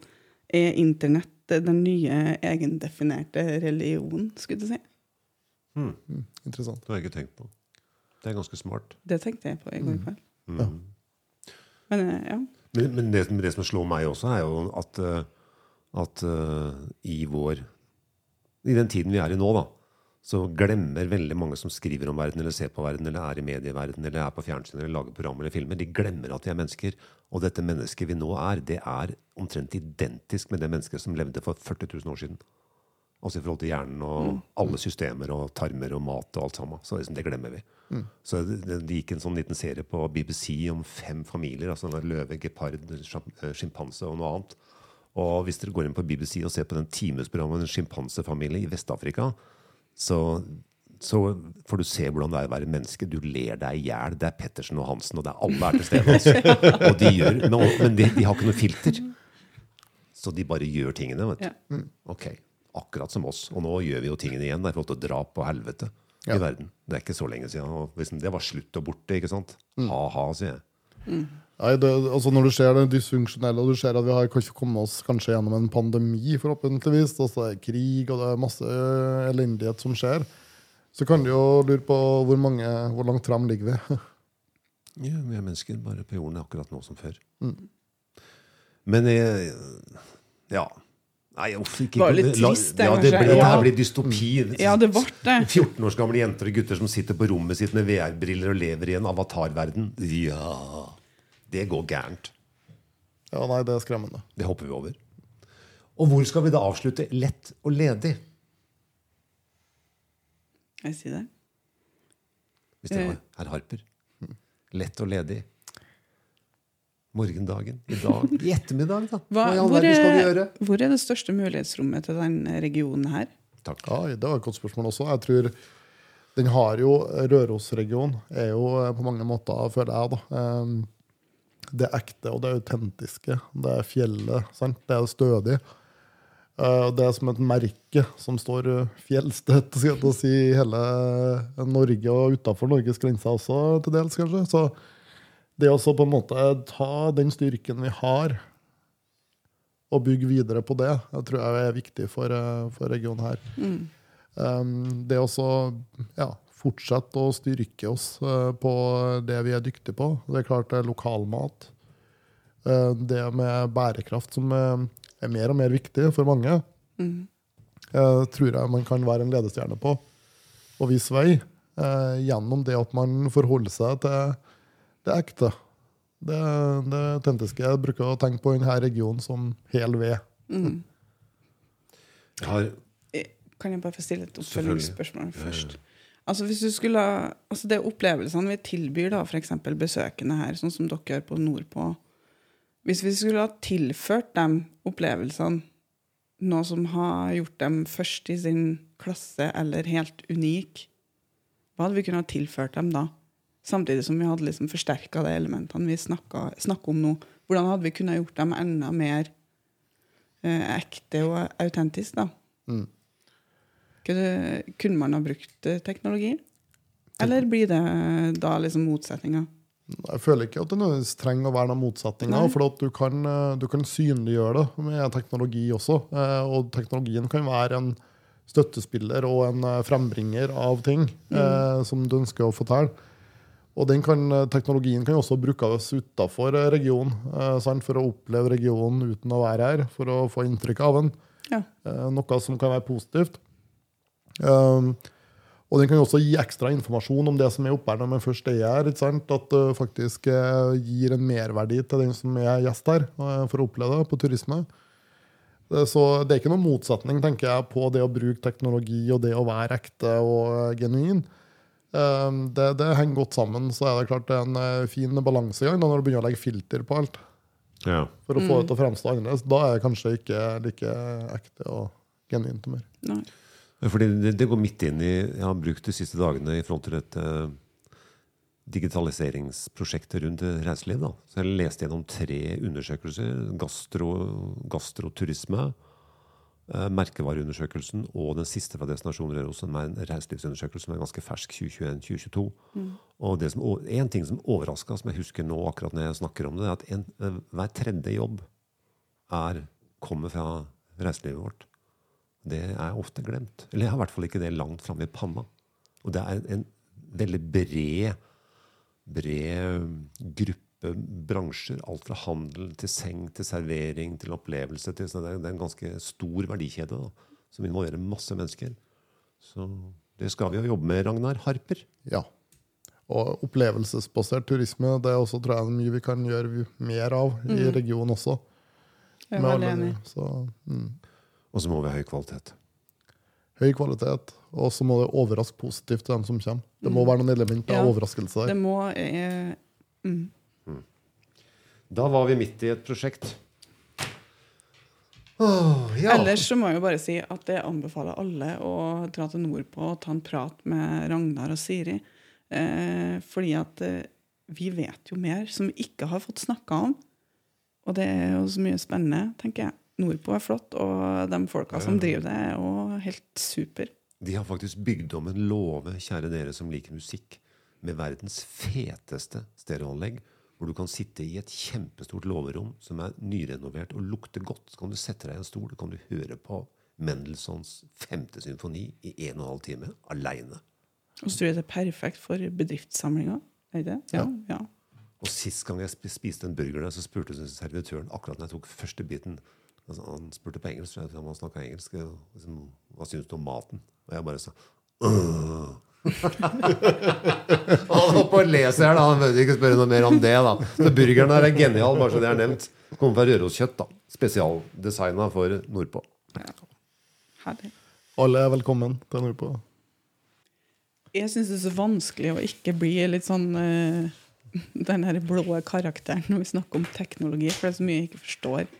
Er internett den nye egendefinerte religionen, skulle du si? interessant. Det har jeg ikke tenkt på. Det er ganske smart. Det tenkte jeg på i går kveld. Men eh, ja. Men, men det, det som slår meg også, er jo at, eh, at uh, i vår I den tiden vi er i nå, da, så glemmer veldig mange som skriver om verden, eller ser på verden, eller er i medieverden, eller er på fjernsyn, eller lager program eller filmer, de glemmer at de er mennesker. Og dette mennesket vi nå er, det er omtrent identisk med det mennesket som levde for 40 000 år siden. Altså i forhold til hjernen og alle systemer og tarmer og mat og alt sammen. Så liksom, det glemmer vi. Så det, det gikk en sånn liten serie på BBC om fem familier. altså en Løve, gepard, eh, sjimpanse og noe annet. Og hvis dere går inn på BBC og ser på den timesprogrammet om en sjimpansefamilie i Vest-Afrika, så, så får du se hvordan det er å være menneske. Du ler deg i hjel. Det er Pettersen og Hansen, og det er alle er til stede. Altså. Og de gjør, men, men de, de har ikke noe filter. Så de bare gjør tingene. vet du. Ja. Ok, akkurat som oss. Og nå gjør vi jo tingene igjen. Det er i forhold til drap og helvete Ja. i verden. Det er ikke så lenge siden. Og liksom, det var slutt og borte, ikke sant? Ha-ha, sier jeg. Nei, det, altså Når du ser det dysfunksjonelle, og du ser at vi har kanskje kommet oss kanskje gjennom en pandemi, forhåpentligvis, altså det er krig og det er masse elendighet som skjer, så kan du jo lure på hvor, mange, hvor langt fram ligger vi. Ja, vi er mennesker bare på jorden akkurat nå som før. Men jeg, ja. Nei, uff, ikke Det var litt trist, det, Ja, det, kanskje. ble, det Ja. her blir dystopi. ja, det ble det. 14 års gamle jenter og gutter som sitter på rommet sitt med VR-briller og lever i en avatarverden. Ja Det går gærent. Ja, nei, det er skremmende. Det hopper vi over. Og hvor skal vi da avslutte? Lett og ledig. Jeg sier det. Hvis det var herr Harper. Lett og ledig. Morgendagen. I dag. I ettermiddag, da. Hva, Hva i all verden skal vi gjøre? hvor er det største mulighetsrommet til denne regionen her? Takk. Ja, Det var et godt spørsmål også. Jeg tror den har jo Rørosregionen er jo eh, på mange måter, føler jeg, da eh, Det ekte og det autentiske. Det er fjellet. sant? Det er stødig. Eh, Det er som et merke som står eh, fjellstøtt skal jeg si, i hele Norge og utafor Norges grenser også, til dels, kanskje. Så det å så på en måte ta den styrken vi har, og bygge videre på det, det tror jeg er viktig for, eh, for regionen her. Um, det å så ja, fortsette å styrke oss uh, på det vi er dyktige på. Det er klart det er lokalmat. Uh, det med bærekraft som er, er mer og mer viktig for mange, eh, tror jeg man kan være en ledestjerne på. Og vise vei eh, gjennom det at man forholder seg til det er ekte. Det, det autentiske. Jeg bruker å tenke på denne regionen som hel ved. Mm. har Eh, Kan jeg bare få stille et oppfølgingsspørsmål først? Altså hvis du skulle, ha- altså Det er opplevelsene vi tilbyr, da, f.eks. besøkende her, sånn som dere gjør på Nordpå. Hvis vi skulle ha tilført dem opplevelsene, noe som har gjort dem først i sin klasse eller helt unik, hva hadde vi kunnet ha tilført dem da? Samtidig som vi hadde liksom forsterka de elementene vi snakker om nå. Hvordan hadde vi kunnet gjort dem enda mer eh, ekte og autentiske? da? Kunne, kunne man ha brukt eh, teknologi? Eller blir det da liksom motsetninger? Jeg føler ikke at det nødvendigvis trenger å være noen motsetninger. For du kan, eh, du kan synliggjøre det med teknologi også. eh, Og teknologien kan være en støttespiller og en eh, frembringer av ting eh, som du ønsker å fortelle. Og den kan, eh, teknologien kan også brukes utafor regionen eh, for å oppleve regionen uten å være her. For å få inntrykk av den. Ja. Eh, Noe som kan være positivt. Um, og den kan også gi ekstra informasjon om det som er oppe her når man først er her. At det faktisk eh, gir en merverdi til den som er gjest her, eh, for å oppleve det på turisme. Eh, Så det er ikke noen motsetning tenker jeg, på det å bruke teknologi og det å være ekte og eh, genuin. Um, Det, det henger godt sammen. Så er det klart det er en eh, fin balansegang når du begynner å legge filter på alt ja. for å få det til å fremstå annerledes. Da er det kanskje ikke like ekte og genuint mer. Nei. Fordi det, det går midt inn i Jeg har brukt de siste dagene i front til et eh, digitaliseringsprosjekt rundt reiseliv. Da. Så jeg leste gjennom tre undersøkelser. Gastro, gastroturisme, merkevareundersøkelsen og den siste fra Destinasjon Røros, som er en reiselivsundersøkelse som er ganske fersk, 2021-2022. Og det som, en ting som overraska, som jeg husker nå akkurat når jeg snakker om det, er at en, eh, hver tredje jobb er, kommer fra reiselivet vårt. Det er ofte glemt. Eller jeg har i hvert fall ikke det langt framme i panna. Og det er en veldig bred, bred gruppe bransjer. Alt fra handel til seng til servering til opplevelse. Til, så det, er, det er en ganske stor verdikjede da, som involverer masse mennesker. Så det skal vi jo jobbe med, Ragnar Harper. Ja. Og opplevelsesbasert turisme det er også tror jeg mye vi kan gjøre mer av i regionen også. Jeg er veldig enig. Så, mm. Og så må vi ha høy kvalitet. Høy kvalitet, og så må det overraske positivt til dem som kommer. Det må være noen elementer Ja. av overraskelse Det må eh, mm. Da var vi midt i et prosjekt. Oh, ja. Ellers så må jeg jo bare si at jeg anbefaler alle å dra til Nordpå og ta en prat med Ragnar og Siri. Eh, fordi at eh, vi vet jo mer som vi ikke har fått snakka om. Og det er jo så mye spennende, tenker jeg. Nordpå er flott, og de folka som driver det, er jo helt super. De har faktisk bygd om en låve, kjære dere som liker musikk, med verdens feteste stereoanlegg, hvor du kan sitte i et kjempestort låverom som er nyrenovert og lukter godt. Så kan du sette deg i en stol og kan du høre på Mendelssohns femte symfoni i en og en halv time aleine. Og så tror jeg det er perfekt for bedriftssamlinger. Er det Ja. Ja. ja. Og sist gang jeg spiste en burger der, så spurte servitøren akkurat når jeg tok første biten altså, Han spurte på engelsk, han snakka engelsk. Liksom, Hva syns du om maten? Og jeg bare sa «Åh». Han er på da. Han burde ikke spørre noe mer om det. da Så Burgeren der er genial, bare så det er nevnt. Kommer fra Røroskjøtt. da Spesialdesigna for nordpå. Herlig. Alle er velkommen til Nordpå. Jeg syns det er så vanskelig å ikke bli litt sånn uh, den her blå karakteren når vi snakker om teknologi, for det er så mye jeg ikke forstår.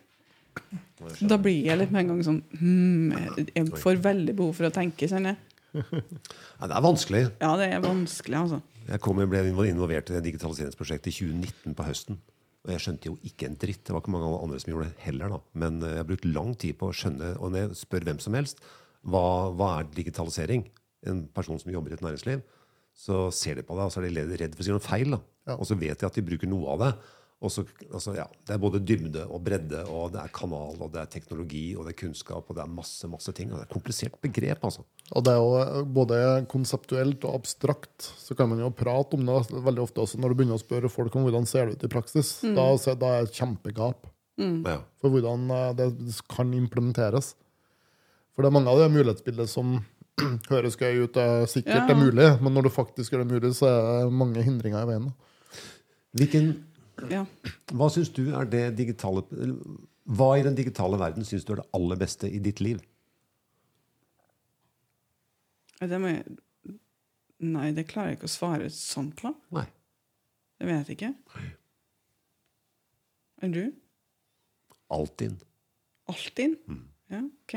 Da blir jeg litt med en gang sånn hmm, jeg- Jeg får veldig behov for å tenke, kjenner jeg. Ja, det er vanskelig. Ja, det er vanskelig, altså. Jeg kom, ble involvert i det digitaliseringsprosjektet i 2019 på høsten. Og jeg skjønte jo ikke en dritt. Det var ikke mange andre som gjorde det heller. da. Men eh, jeg har brukt lang tid på å skjønne, og når jeg spør hvem som helst hva, hva er digitalisering, en person som jobber i et næringsliv, så ser de på det, og så er de redd for å si noe feil. da. Og så vet de at de bruker noe av det. Og så, altså, ja, Det er både dybde og bredde, og det er kanal, og det er teknologi, og det er kunnskap, og det er masse masse ting. og Det er et komplisert begrep, altså. Og det er jo eh, både konseptuelt og abstrakt. Så kan man jo prate om det veldig ofte også når du begynner å spørre folk om hvordan ser det ut i praksis. Da, så- da er det et kjempegap mm. for hvordan eh, det kan implementeres. For det er mange av de mulighetsbildene som høres gøy ut, er sikkert Ja. er mulig, men når du faktisk gjør det mulig, så er det mange hindringer i veien. Hvilken, Ja. hva syns du er det digitale Hva i den digitale verden syns du er det aller beste i ditt liv? Det må jeg Nei, det klarer jeg ikke å svare sånn på. Nei. Det vet jeg ikke. Er du? Altinn. Altinn? Mm. Ja, ok.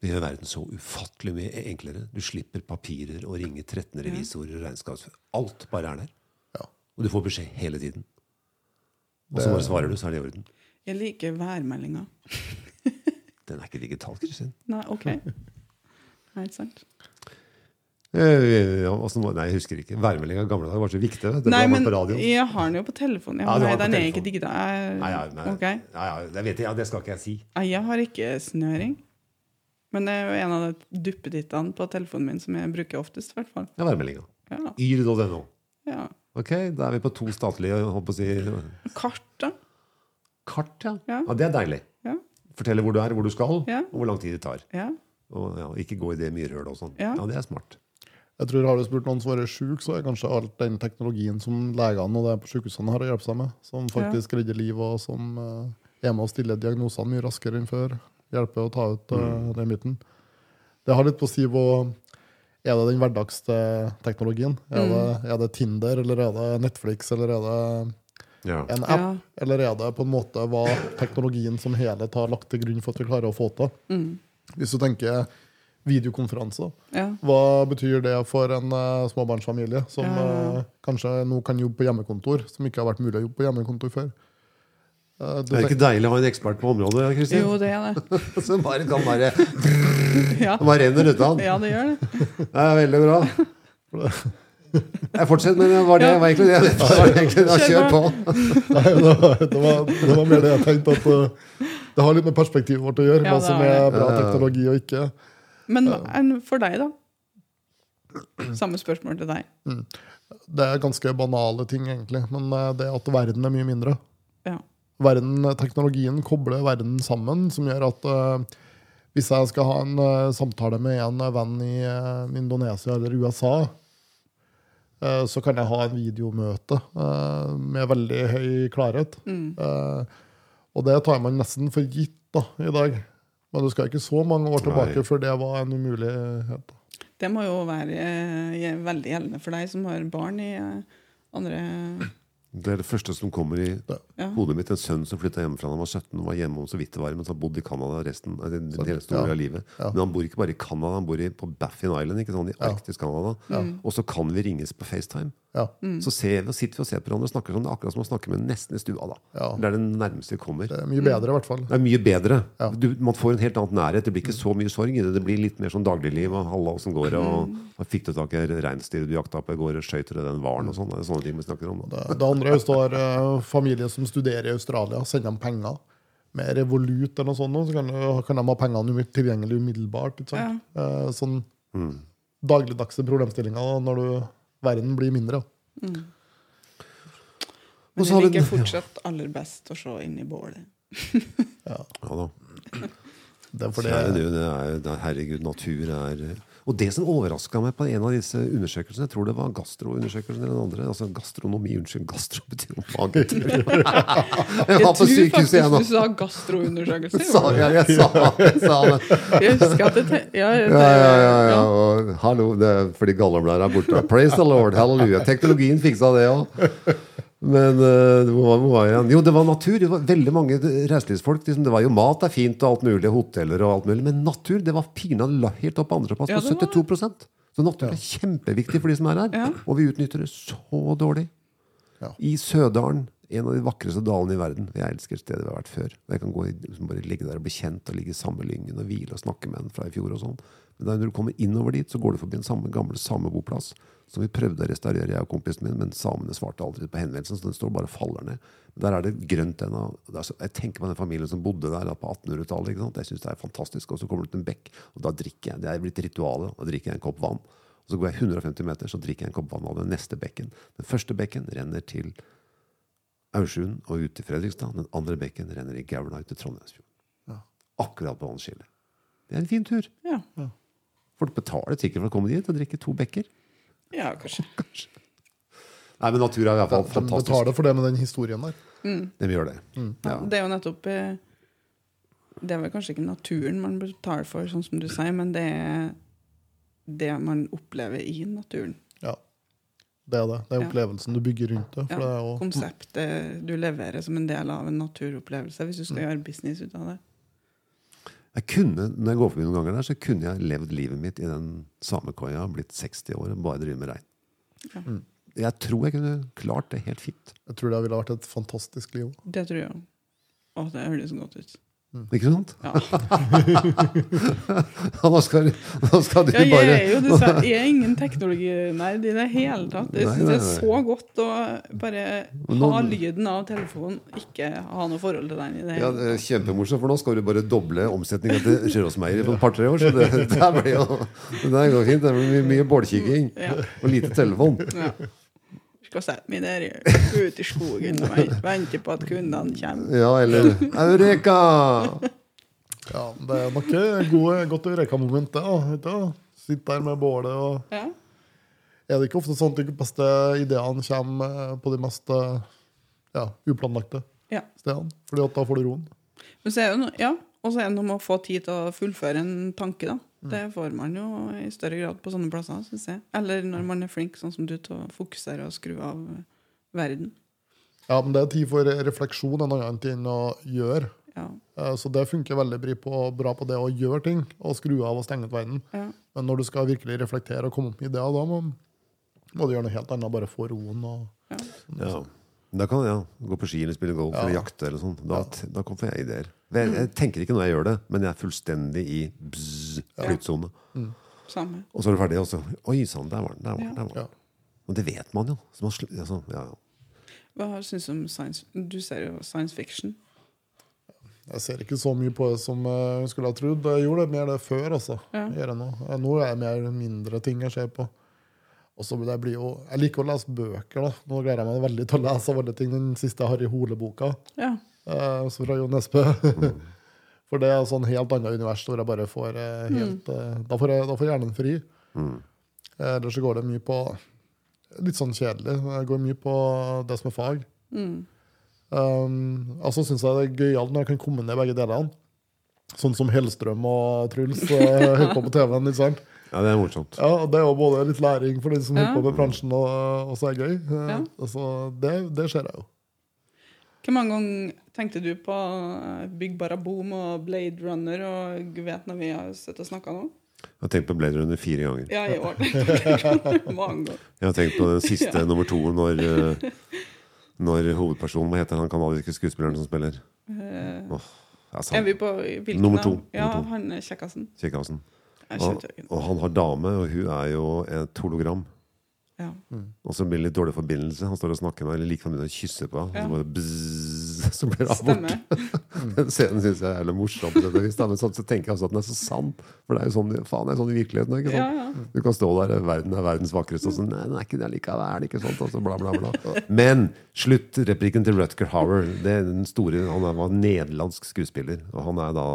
Det gjør verden så ufattelig mye enklere. Du slipper papirer og ringe 13 revisorer og regnskapsfører. Alt bare er der. Ja. Og du får beskjed hele tiden. Og så bare svarer du, så er det i orden. Jeg liker værmeldinga. Den er ikke digital, Kristin. Nei, ok. Nei, ikke sant. Eh, Ja, hvordan nei, jeg husker ikke. Værmeldinga i gamle dager var så viktig. Det Nei, men på jeg har den jo på telefonen. Ja, Ja, nei, har den er ikke digital. Jeg- Nei, ja, nei, okay. ja, ja, det vet jeg, ja, det skal ikke jeg si. Nei, Jeg har ikke snøring. Men det er jo en av de duppedittene på telefonen min som jeg bruker oftest. i hvert fall. Er værmeldinga. Ja, Yr.no. ja. Ok, da er vi på to statlige holdt på å si, Kart, da. kart. Ja. Ja. ja, Det er deilig. Ja. Fortelle hvor du er, hvor du skal, Ja. og hvor lang tid det tar. ja. Og ja, Ikke gå i det myrhølet og sånn. Ja. Ja, det er smart. Jeg tror Har du spurt noen som har vært syk, så er kanskje alt den teknologien som legene og det på sykehusene har å hjelpe seg med, som faktisk redder liv, og som eh, er med å stille diagnosene mye raskere enn før. Hjelper å ta ut eh, den biten. Det har litt på å si hvor Er det den hverdagste teknologien? Er, det, er det Tinder, eller er det Netflix, eller er det Ja. en app? Ja. Eller er det på en måte hva teknologien som helhet har lagt til grunn for at vi klarer å få til? Hvis du tenker videokonferanser, ja. hva betyr det for en uh, småbarnsfamilie som Ja. eh, kanskje nå kan jobbe på hjemmekontor, som ikke har vært mulig å jobbe på hjemmekontor før? Det er ikke deilig å ha en ekspert på området, Kristin? Jo, det er det. Som bare kan bare Ja, Bare renner ut av den. ja det gjør det. Det er veldig bra. Jeg fortsetter, men det var det var egentlig det. Egentlig det. Kjør på. Nei, det var, det, var, det var mer det jeg tenkte, at eh, det har litt med perspektivet vårt å gjøre, Ja, hva som er bra teknologi og ikke. Men for deg, da? Samme spørsmål til deg. Det er ganske banale ting, egentlig, men eh, det at verden er mye mindre. Ja. Verden, teknologien kobler verden sammen, som gjør at uh, hvis jeg skal ha en uh, samtale med en venn i uh, Indonesia eller USA, eh, så kan jeg ha en videomøte eh, med veldig høy klarhet. Eh, og det tar man nesten for gitt da, i dag. Men du skal ikke så mange år tilbake Nei. før det var en umulighet. Det må jo være veldig gjeldende for deg som har barn i andre Det er det første som kommer i Ja. hodet mitt. En sønn som flytta hjemmefra da han var 17 og var hjemme om så vidt det var, mens han bodde i Canada resten av den, den hele store ja. av livet. Ja. Men han bor ikke bare i Canada, han bor i, på Baffin Island, ikke sånn, i Arktis Canada. Og så kan vi ringes på FaceTime. Ja. Så ser vi, og sitter vi og ser på hverandre og snakker sånn. Det er akkurat som å snakke med nesten i stua. da. Ja. Det er det nærmeste vi kommer. Det er mye bedre, i hvert fall. Det er mye bedre. Ja. Du, man får en helt annen nærhet. Det blir ikke så mye sorg i det. Det blir litt mer sånn dagligliv. og Halla, åssen går det? Og, og fikk du tak i reinsdyret du jakta på i går? og Skøyt dere den hvalen? Og sånn. Det er sånne ting vi snakker om. Da. Det, det andre er hvis du eh, familie som studerer i Australia, sender dem penger med revolut eller noe sånt, så kan, kan de ha pengene tilgjengelig umiddelbart. Ikke sant? Eh, sånn dagligdagse problemstillinger når du, verden blir mindre. Mm. Men det liker fortsatt aller best å se inn i bålet. Ja, da. Det er fordi Kjære det er, det er, herregud, natur er Og det som overraska meg på en av disse undersøkelsene, jeg tror det var gastroundersøkelsen eller den andre altså Gastronomi, unnskyld, gastro betyr jo magetur. Jeg var på tror sykehuset du sa gastroundersøkelse. Sa jeg, jeg sa, jeg sa det. Jeg husker at det ja, Ja, ja, ja, ja. Og, hallo, det er fordi gallemlæra er borte. Praise the Lord, halleluja. Teknologien fiksa det òg. Men eh, hvor var, hvor var jeg? igjen? Jo, det var natur. Det var veldig mange reiselivsfolk. Liksom, det var jo mat er fint, og alt mulig, hoteller og alt mulig. Men natur det var pinadø helt opp på andreplass, Ja, på 72% Så natur er kjempeviktig for de som er her. Ja. Og vi utnytter det så dårlig. Ja. I Sødalen, En av de vakreste dalene i verden. Jeg elsker stedet vi har vært før. Jeg kan gå i, liksom bare ligge der og bli kjent og ligge i samme lyngen og hvile og snakke med en fra i fjor. og sånn. Men da når du kommer innover dit, så går du forbi en samme gamle sameboplass som vi prøvde å restaurere, jeg og kompisen min, men samene svarte aldri på henvendelsen, så den står bare og faller ned. Der er det grønt ennå. Jeg tenker på den familien som bodde der da på 1800-tallet. ikke sant? Jeg synes det er fantastisk. Og så kommer det til en bekk, og da drikker jeg. Det er blitt ritualet. Da drikker jeg en kopp vann. Og så går jeg 150 meter, så drikker jeg en kopp vann av den neste bekken. Den første bekken renner til Aursund og ut til Fredrikstad. Den andre bekken renner i Gaula ut til Trondheimsfjorden. Akkurat på vannskillet. Det er en fin tur. Ja. Folk betaler sikkert for å komme dit og drikke to bekker. Ja, kanskje. Nei, men natur er i hvert fall De fantastisk. betaler for det med den historien der. De gjør det. Ja, det er jo nettopp eh, Det er vel kanskje ikke naturen man betaler for, sånn som du sier, men det er det man opplever i naturen. Ja. Det er det. Det er Ja. opplevelsen du bygger rundt det. Ja, det er konseptet du leverer som en del av en naturopplevelse, hvis du skal gjøre business ut av det. Jeg kunne, når jeg går forbi noen ganger der, så kunne jeg levd livet mitt i den samekoia, blitt 60 år og bare drive med rein. Ja. Jeg tror jeg kunne klart det helt fint. jeg tror det ville vært et fantastisk liv. Det tror jeg. Å, det høres godt ut. Ikke sant? Ja. Nå skal, nå skal du Ja, jeg bare er jo dessverre jeg er ingen teknologinerd i det hele tatt. Jeg syns det er så godt å bare ha lyden av telefonen, ikke ha noe forhold til den i det ja, hele det er Kjempemorsomt, for nå skal du bare doble omsetninga til Sjøråsmeier på et par-tre år. Så det, det blir jo det går fint. Det blir mye bålkikking Ja. og lite telefon. Ja. Skal sette meg der ute i skogen og vente, på at kundene kommer. Ja, eller Eureka! Ja, Det er nok et gode- godt Eureka-moment, det. da. Sitte der med bålet og Ja. Er det ikke ofte sånn at de beste ideene kommer eh, på de mest eh, ja, uplanlagte ja. stedene? Fordi at da får du roen. Men så er det ja, og så er det noe med å få tid til å fullføre en tanke. da. Mm. Det får man jo i større grad på sånne plasser, synes jeg. Eller når man er flink sånn som du til å fokusere og skru av verden. Ja, men det er tid for refleksjon en annen ting enn å gjøre. Ja. Eh, Så det funker veldig bra på, det å gjøre ting og skru av og stenge ut verden. Ja. Men når du skal virkelig reflektere og komme opp med ideer, da må, må du gjøre noe helt annet. Bare få roen. og Ja. Da kan jeg ja, gå på ski eller spille golf Ja. eller jakte. eller sånn. Da, da får jeg ideer. Jeg, jeg tenker ikke når jeg gjør det, men jeg er fullstendig i flytsone. Ja. Samme. Og så er det ferdig, og så Oi sann, der var den. Der var den. Der var den. Og det vet man jo. Så man, altså, ja, ja. Hva syns du om science Du ser jo science fiction. Jeg ser ikke så mye på det som jeg skulle ha trodd. Jeg gjorde det mer det før. altså. Ja. Jeg gjør det nå. Eh, nå er det mer mindre ting jeg ser på. Og så det blir jo, Jeg liker å lese bøker. da. Nå gleder jeg meg veldig til å lese av alle ting. Den siste Harry Hole-boka. Ja. eh, så fra Jo Nesbø. For det er sånn helt annet univers hvor jeg bare får eh, helt eh, da, får jeg, da får hjernen fri. Eh, Ellers så går det mye på Litt sånn kjedelig. Jeg går mye på det som er fag. Mm. Um, altså syns jeg det er gøyalt når jeg kan kombinere begge delene. Sånn som Hellstrøm og Truls eh, holder på på TV-en. ikke sant? Ja, det er morsomt. Ja, og Det er jo både litt læring for de som Ja. holder på med bransjen, og, og så er det gøy. Eh, Ja. Altså, det, det ser jeg jo. Hvor mange ganger tenkte du på eh, Big Baraboom og Blade Runner og gud vet når vi har sittet og snakka nå? Jeg har tenkt på Blade Runner fire ganger. Ja, i år. Mange ganger. Jeg har tenkt på den siste nummer to når, eh, når hovedpersonen Hva heter han kanadiske skuespilleren som spiller? Uh, oh, er, er vi på hvilken Nummer to. Ja, Nummer to. han kjekkasen. Kjekkasen. Og, og han har dame, og hun er jo et hologram. Ja. Og så blir det litt dårlig forbindelse. Han står og snakker med henne, eller like før kysser å kysse på henne. Ja. Så, bare bzzz, så blir det abort. bort. Den scenen syns jeg er jævlig morsom. Men sånn, så tenker jeg også at den er så sann. For det er jo sånn, faen, det er sånn i virkeligheten. Ikke sant? ja. Du kan stå der, verden er verdens vakreste, og så nei, den er ikke det likevel. Ikke sant? Altså, så bla, bla, bla. Men sluttreplikken til Rutger Hauer det er den store, Han var nederlandsk skuespiller. Og han er da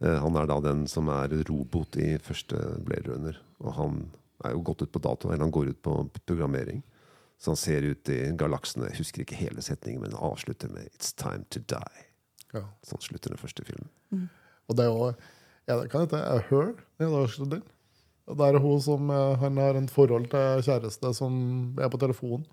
han er da den som er robot i første Blade Runner. Og han er jo gått ut på dato, eller han går ut på programmering. Så han ser ut i galaksene. Jeg husker ikke hele setningen, men han avslutter med 'It's time to die'. Ja. Sånn slutter den første filmen. Og det er jo ja, det kan hete er Her. Det er. Er hun som eh, han har en forhold til kjæreste som er på telefonen.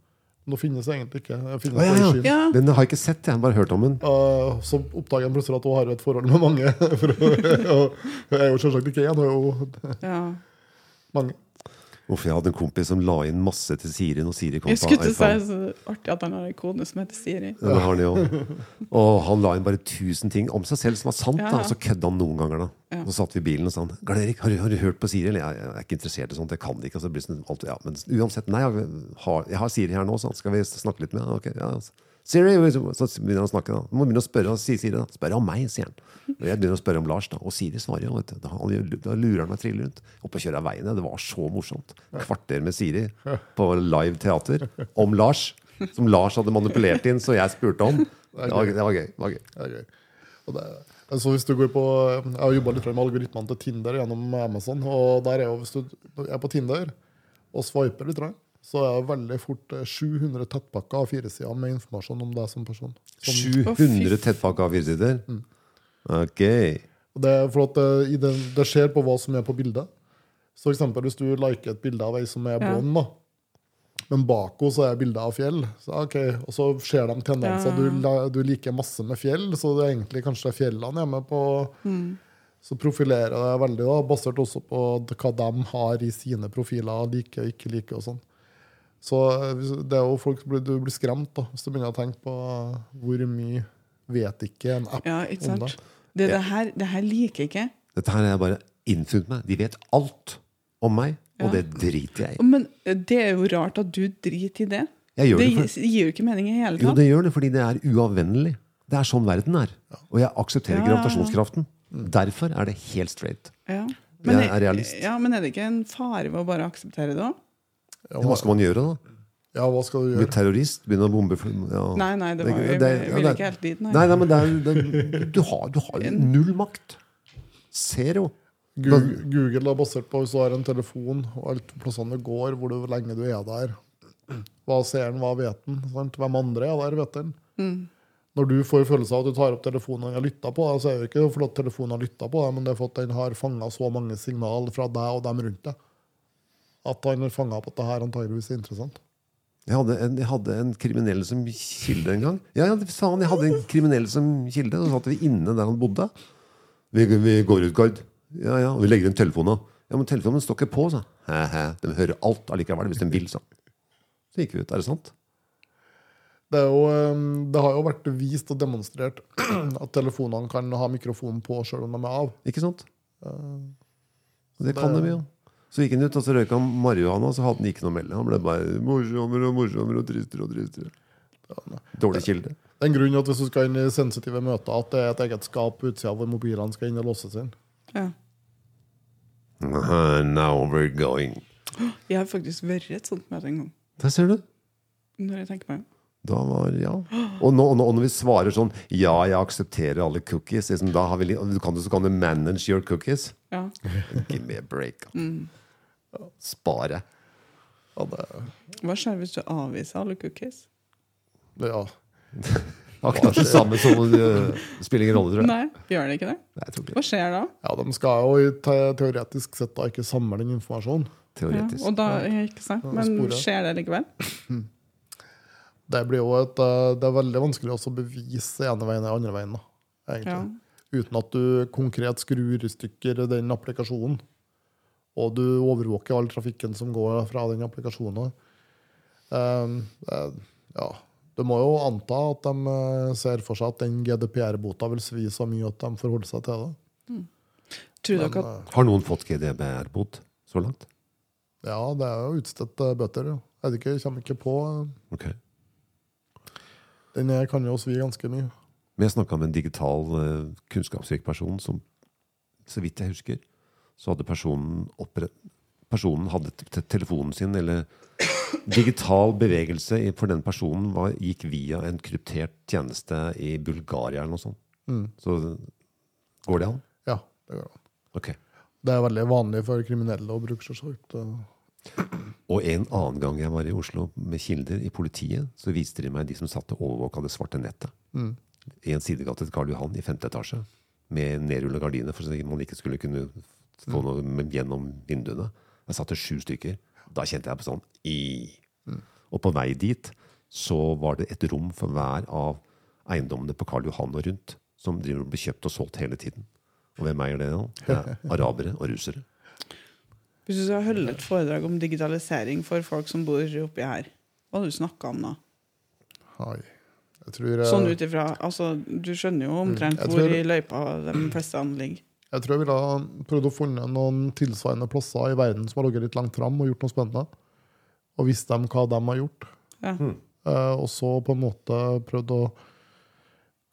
Nå finnes det egentlig ikke. Det finnes ah, ja, ja. ja. Den har jeg ikke sett, jeg har bare hørt om den. Uh, så oppdager han plutselig at hun har et forhold med mange. For og hun er jo selvsagt ikke én, hun er jo ja. mange. Hvorfor jeg hadde en kompis som la inn masse til Siri når Siri kom Jeg på skulle til å si iPhone. så artig at han har en kone som heter Siri. Ja, det har han jo. Og han la inn bare tusen ting om seg selv som var sant. Ja, da. Og så kødda han noen ganger. da Så satt vi i bilen og sa han, Erik, har, du- har du hørt på Siri? Eller jeg, jeg er ikke interessert i sånt, jeg kan det ikke. Og så blir det sånn, alt, ja, men uansett, nei, jeg har, jeg har Siri her nå, så skal vi snakke litt med henne? Ok, ja, altså. Siri, så begynner han å snakke. da må begynne å spørre, si Siri da. Spør om meg, sier han. Og jeg begynner å spørre om Lars, da. Og Siri svarer jo. vet du. Da, da lurer han meg trille rundt. Oppe og kjører av veien. Det var så morsomt. Kvarter med Siri på live teater om Lars. Som Lars hadde manipulert inn, så jeg spurte om. Det var, det var gøy. Det var gøy. Det var gøy. Og det, altså hvis du går på, jeg har jobba litt med algoritmene til Tinder gjennom Amazon. og der er jo, Hvis du er på Tinder og swiper litt, så er det veldig fort eh, 700 tettpakker av fire sider med informasjon om deg som person. Som, 700 tettpakka A4-sider? Ok. det, er for at det, det skjer på hva som er på bildet. Så eksempel hvis du liker et bilde av ei som er Ja. blond, da, men bak henne så er bildet av fjell, så, okay. og så ser de tendenser. Ja. Du, du liker masse med fjell, så det er egentlig kanskje fjellene hjemme på på Så profilerer det veldig, da, basert også på hva de har i sine profiler, like og ikke like og sånn. Så eh, det er jo folk, blir- Du blir skremt da, hvis du begynner å tenke på eh, hvor mye vet ikke en app Ja, ikke om sant? det. Det, det, her, det her liker jeg ikke. Dette her jeg bare innfunnet meg. De vet alt om meg, og Ja. det driter jeg i. Men det er jo rart at du driter i det. Jeg gjør Det det for, gir jo ikke mening i hele tatt. jo, det gjør det fordi det er uavvennlig. Det er sånn verden er. Og jeg aksepterer Ja, ja, ja. gravitasjonskraften. Derfor er det helt straight. Ja. Jeg er realist. Ja, men er det ikke en fare ved å bare akseptere det òg? Ja, Hva skal man gjøre da? ja, hva skal du Bli gjøre? terrorist? Begynne å bombe ja. Nei, nei, det var, jeg, ja, ikke helt dit. Nei. Nei, nei, men det er, det, du, har, du har null makt. Zero. Google, Google er basert på hvis du har en telefon, og alle plassene du går, hvor, du, lenge du er der. Hva ser den, hva vet den? Sant? Hvem andre er der, vet den? Mm. Når du får følelse av at du tar opp telefonen og har lytta på deg, så er det ikke fordi telefonen har lytta på deg, men det er fordi den har fanga så mange signal fra deg og dem rundt deg. At han har fanga opp at det her antageligvis er interessant. Jeg hadde, en, jeg hadde en kriminell som kilde en gang. Ja, ja, faen, jeg hadde en kriminell som kilde. Så satt vi inne der han bodde. Vi, vi går ut, Gard. Ja, ja. Og vi legger inn telefonen. Ja, men telefonen står ikke på, sa han. De hører alt allikevel hvis de vil, sa. Så gikk vi ut. Er det sant? Det, er jo, eh, det har jo vært vist og demonstrert at telefonene kan ha mikrofonen på sjøl om de er av. Ikke sant? Og det kan de jo. Så gikk han ut, og så røyka han marihuana, og så hadde han ikke noe å melde. Han ble bare morsommere og morsommere og tristere og tristere. Dårlig kilde. Det er en grunn at hvis du skal inn i sensitive møter, at det er et eget skap på utsida hvor mobilene skal inn og låses inn. Ja. Now we're going. Jeg har faktisk vært et sånt møte en gang. Der ser du. Når jeg tenker meg om. Da var, ja. Og, nå, og nå- og når vi svarer sånn Ja, jeg aksepterer alle cookies, liksom, da har vi, kan du så kan du manage your cookies. Ja. Give me a break. Mm. Spare. Det, Hva skjer hvis du avviser alle cookies? ja. Akkurat det samme som uh, Det spiller ingen rolle, tror jeg. Nei, gjør det ikke det? Nei, jeg tror ikke Hva skjer da? ja, de skal jo te teoretisk sett da ikke samle den informasjonen. Ja, og da, ikke sant? Men sporet. skjer det likevel? Det blir jo et, eh, det er veldig vanskelig også å bevise ene veien eller andre veien. da, Ja. Uten at du konkret skrur i stykker den applikasjonen. Og du overvåker all trafikken som går fra den applikasjonen. Um, ja. Du må jo anta at de eh, ser for seg at den GDPR-bota vil svi så mye at de forholder seg til det. Mm. Men, dere at Har noen fått GDPR-bot så langt? ja, det er jo utstedt eh, bøter. Er det ikke, kommer ikke på okay. Den kan jo svi ganske mye. Men jeg snakka med en digital kunnskapsrik person som, så vidt jeg husker, så hadde personen. Personen hadde telefonen sin, eller digital bevegelse for den personen var, gikk via en kryptert tjeneste i Bulgaria eller noe sånt. Mm. Så går det an? Ja, det går an. Okay. Det er veldig vanlig for kriminelle å bruke selvsagt. eh, Og en annen gang jeg var i Oslo med kilder i politiet, så viste de meg de som satt og overvåka det svarte nettet. Mm. I en sidegate til Karl Johan i femte etasje. Med nedrulla gardiner for så man ikke skulle kunne få noe gjennom vinduene. Jeg satt til sju stykker. Da kjente jeg på sånn i. Og på vei dit så var det et rom for hver av eiendommene på Karl Johan og rundt, som driver og blir kjøpt og solgt hele tiden. Og hvem eier det nå? Det er arabere og russere. Hvis du skal holde et foredrag om digitalisering for folk som bor oppi her, hva hadde du snakka om da? Hei. Jeg tror, eh, Sånn ut ifra altså, Du skjønner jo omtrent tror... hvor i løypa de fleste ligger. Jeg tror jeg ville prøvd å finne noen tilsvarende plasser i verden som har ligget litt langt fram og gjort noe spennende. Og visst dem hva de har gjort. Ja. Uh, og så på en måte prøvd å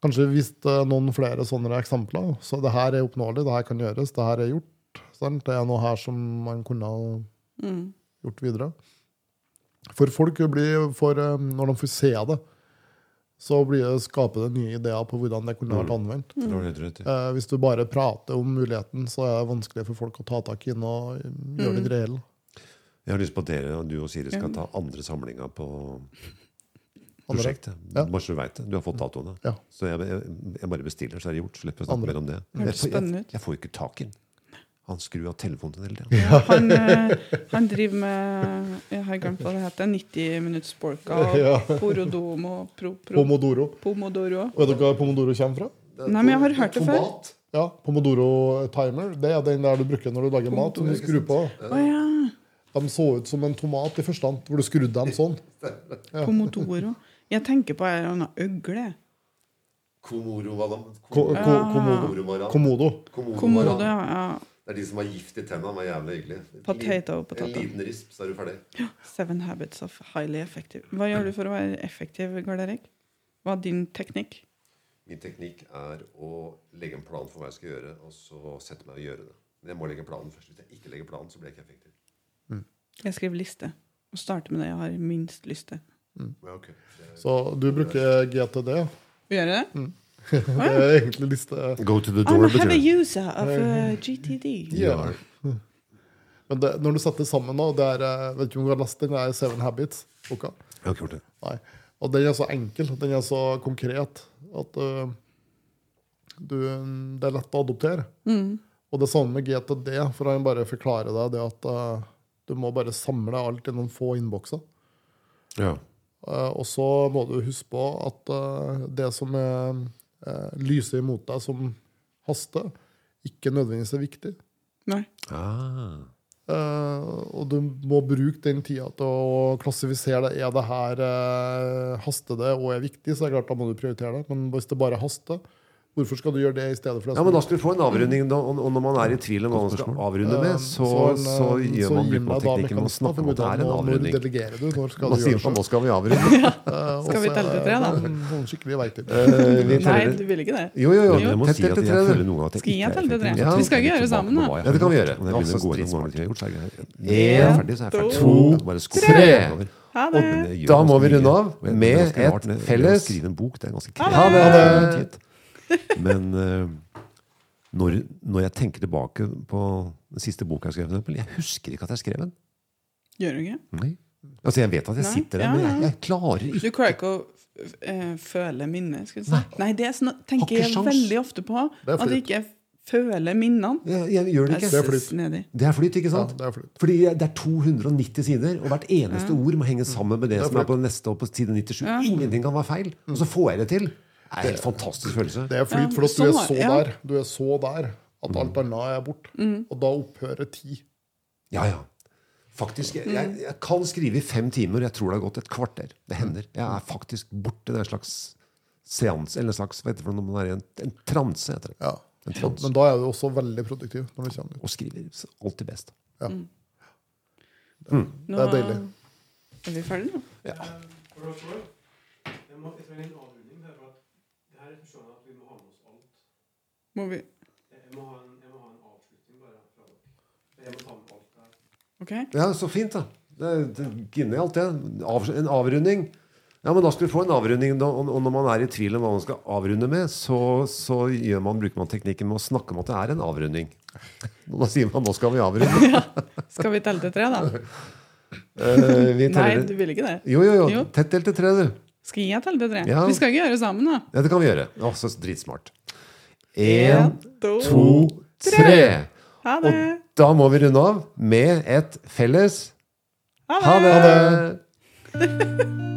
Kanskje vist noen flere sånne eksempler. Så det her er oppnåelig, det her kan gjøres, det her er gjort. Sant? Det er noe her som man kunne Mm. gjort videre. For folk blir, for, eh, når de får se det, så blir det, skaper det nye ideer på hvordan det kunne vært anvendt. Mm. rett i. Eh, hvis du bare prater om muligheten, så er det vanskelig for folk å ta tak i den og gjøre den reell. Jeg har lyst på at dere og du og Siri skal ta andre samlinga på prosjektet. Ja. Bare så du vet det. Du har fått datoene. Ja. Så jeg, jeg, jeg bare bestiller, så er det gjort. Slipper å snakke Andre. mer om det. Jeg, får- jeg, jeg får jo ikke tak i den. Han skrur av telefonen hele tida. Ja, han, eh, han driver med Jeg har glemt hva det heter. 90 minutts sporka og Ja. porodomo pro, pro, Pomodoro. Pomodoro. Vet dere hva pomodoro kommer fra? Nei, men jeg har hørt det før. Tomat. Ja, Pomodoro timer. Det er den der du bruker når du lager mat. som du skrur på. Oh, ja. De så ut som en tomat i første hand, hvor du skrudde dem sånn. Pomodoro. Jeg tenker på en eller øgle. Komoro, hva da? Ko, ko, komodo. Komodo. Komodo, ja. Det er de som har gift i tennene. var jævlig hyggelig. Potato, En liten risp, så er du ferdig. Ja. Seven habits of highly effective. Hva gjør du for å være effektiv, Erik? Hva er din teknikk? Min teknikk er å legge en plan for hva jeg skal gjøre, og så sette meg og gjøre det. Men jeg må legge planen først. Hvis jeg ikke legger planen, så blir jeg ikke effektiv. Jeg skriver liste. Og starter med det jeg har minst lyst til. Ja, okay. er... Så du bruker GTD. Gjør jeg det? Det er egentlig liste Go to the I'm a heavy user of uh, GTD. Ja. Men det, når du setter sammen nå, det er, eh, vet ikke om du har lest den der Seven Habits-boka? Jeg har ikke gjort det. Nei. Og den er så enkel, den er så konkret, at uh, du, det er lett å adoptere. Og det samme med GTD, for han bare forklarer deg det at uh, du må bare samle alt i noen få innbokser. Ja. Uh, og så må du huske på at uh, det som er, uh, lyser imot deg som haster, ikke nødvendigvis er viktig. Nei. Ah. Eh, og du må bruke den tida til å klassifisere det. Er det her uh, haster det og er viktig, så er det klart da må du prioritere det. Men hvis det bare haster, hvorfor skal du gjøre det i stedet for det? Ja, men da skal du få en avrunding. Da, og når man er i tvil om hva man skal avrunde med, så, en, så eh, gjør så man bruk da teknikken å mekanismer om at det er en Når avrunding. delegerer du? Når skal Da du gjøre man nå skal vi avrunde. Skal vi telle til tre, da? Noen skikkelig veiting. Eh, vi Nei, du vil ikke det. Jo, jo, jo. Jo. Tett si at jeg føler noen ganger at jeg Skal jeg telle til tre? Ja. Vi skal ikke gjøre det sammen, da. Ja, det kan vi gjøre. Det jeg begynner å gå hva stridsmart. jeg har gjort, så jeg jeg så jeg ferdig. to, tre. Ha det. Da må vi runde av med det et jeg- felles- Å en bok, det er ganske Ha det. Men uh, når, når jeg tenker tilbake på den siste boka jeg skrev, jeg husker ikke at jeg skrev den. Gjør du ikke? Nei. Altså, jeg vet at jeg Nei, sitter der, ja, men jeg, jeg klarer Du ikke. klarer ikke å uh, føle minnet? Skal du si. Nei. det er sånn, tenker jeg sjans. veldig ofte på. At jeg ikke føler minnene. Jeg, jeg gjør det ikke. Det er flyt. Det er flyt, ikke Ja, sant? det er flytt. Fordi det er 290 sider, og hvert eneste ord må henge sammen med det, Det er som er på neste og på side 97. Ja. Ingenting kan være feil. Og så får jeg det til. Det er en helt fantastisk følelse. Det er flyt, Ja, for du er sånn så ja. der. Du er så der at alt annet er borte. Og da opphører tid. Ja, ja. Faktisk, jeg, jeg, jeg kan skrive i fem timer. Jeg tror det har gått et kvarter. Det hender. Jeg er faktisk borte i en slags seanse, eller en slags, hva heter det for man er i en, en transe, heter det. Ja. En transe. Men da er du også veldig produktiv. når du kommer ut. Og skriver alltid best. Nå Det er deilig. Er vi ferdige nå? Ja. jeg trenger en avrunding her, for at det her forstår jeg at vi må ha med oss alt. Må vi Jeg må ha en, jeg må ha en avslutning bare fra dere. Jeg må ta med alt det her. OK? Ja, så fint, da. Det er, det er genialt, det. Av, en avrunding. Ja, men da skal du få en avrunding. Da, og, og når man er i tvil om hva man skal avrunde med, så, så gjør man, bruker man teknikken med å snakke om at det er en avrunding. Da sier man 'nå skal vi avrunde'. Skal vi telle til tre, da? Eh, vi Nei, teller du vil ikke det. Jo, jo, jo. Jo. Tett delt til tre, du. Skal jeg telle til tre? Ja. Vi skal ikke gjøre det sammen, da. Ja, det kan vi gjøre. Å, så dritsmart. Én, to, to, tre. Ha det. Og da må vi runde av med et felles Ha det. Ha det!